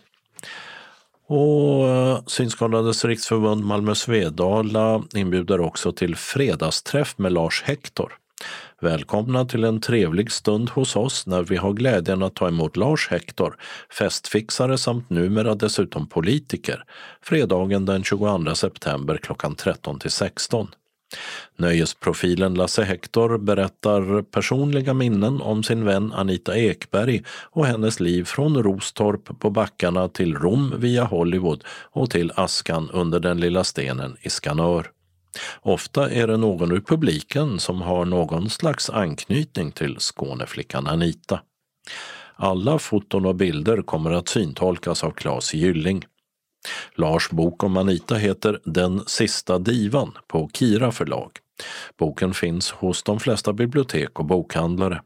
Och eh, Synskadades riksförbund Malmö Svedala inbjuder också till fredagsträff med Lars Hector. Välkomna till en trevlig stund hos oss när vi har glädjen att ta emot Lars Hector, festfixare samt numera dessutom politiker, fredagen den 22 september klockan 13 till 16. Nöjesprofilen Lasse Hector berättar personliga minnen om sin vän Anita Ekberg och hennes liv från Rostorp på backarna till Rom via Hollywood och till askan under den lilla stenen i Skanör. Ofta är det någon ur publiken som har någon slags anknytning till Skåneflickan Anita. Alla foton och bilder kommer att syntolkas av Claes Gylling. Lars bok om Anita heter Den sista divan på Kira förlag. Boken finns hos de flesta bibliotek och bokhandlare.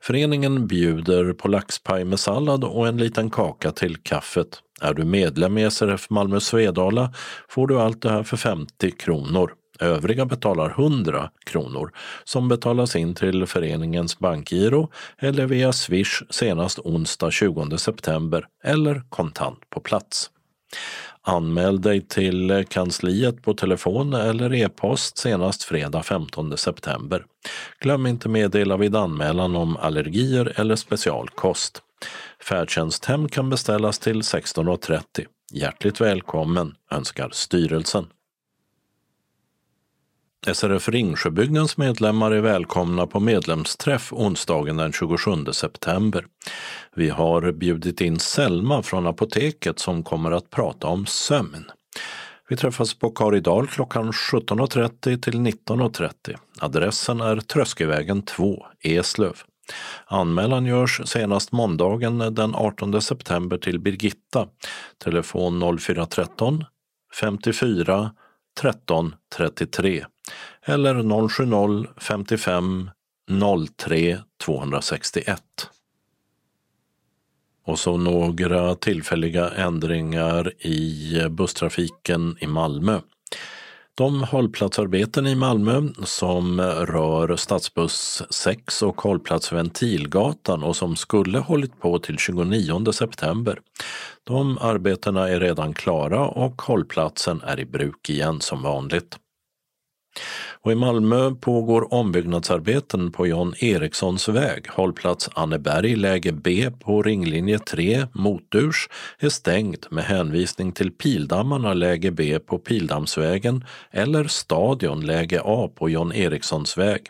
Föreningen bjuder på laxpaj med sallad och en liten kaka till kaffet. Är du medlem i SRF Malmö Svedala får du allt det här för 50 kronor. Övriga betalar 100 kronor som betalas in till föreningens bankgiro eller via Swish senast onsdag 20 september eller kontant på plats. Anmäl dig till kansliet på telefon eller e-post senast fredag 15 september. Glöm inte meddela vid anmälan om allergier eller specialkost. Färdtjänsthem kan beställas till 16.30. Hjärtligt välkommen önskar styrelsen. SRF Ringsjöbygdens medlemmar är välkomna på medlemsträff onsdagen den 27 september. Vi har bjudit in Selma från apoteket som kommer att prata om sömn. Vi träffas på Karidal klockan 17.30 till 19.30. Adressen är Tröskevägen 2, Eslöv. Anmälan görs senast måndagen den 18 september till Birgitta. Telefon 0413 54 13 33 eller 070 55 03 261. Och så några tillfälliga ändringar i busstrafiken i Malmö. De hållplatsarbeten i Malmö som rör stadsbuss 6 och hållplats Ventilgatan och som skulle hållit på till 29 september. De arbetena är redan klara och hållplatsen är i bruk igen som vanligt. Och I Malmö pågår ombyggnadsarbeten på John Erikssons väg. Hållplats Anneberg, läge B på ringlinje 3, Moturs, är stängd med hänvisning till Pildammarna, läge B på Pildammsvägen eller Stadion, läge A på John Erikssons väg.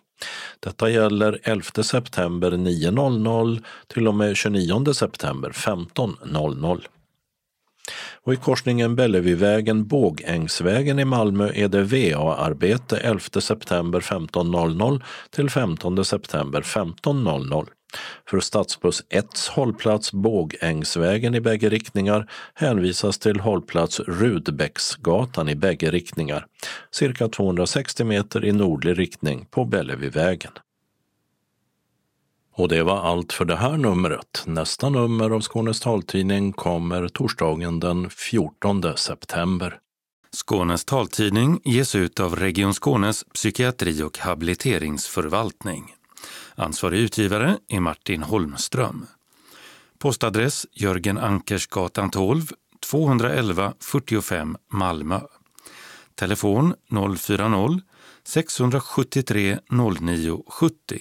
Detta gäller 11 september 9.00 till och med 29 september 15.00. Och i korsningen Bellevuevägen Bågängsvägen i Malmö är det VA-arbete 11 september 15.00 till 15 september 15.00. För stadsbuss 1 hållplats Bågängsvägen i bägge riktningar hänvisas till hållplats Rudbäcksgatan i bägge riktningar, cirka 260 meter i nordlig riktning på Bellevuevägen. Och det var allt för det här numret. Nästa nummer av Skånes taltidning kommer torsdagen den 14 september. Skånes taltidning ges ut av Region Skånes psykiatri och habiliteringsförvaltning. Ansvarig utgivare är Martin Holmström. Postadress Jörgen Ankersgatan 12, 211 45 Malmö. Telefon 040-673 09 70.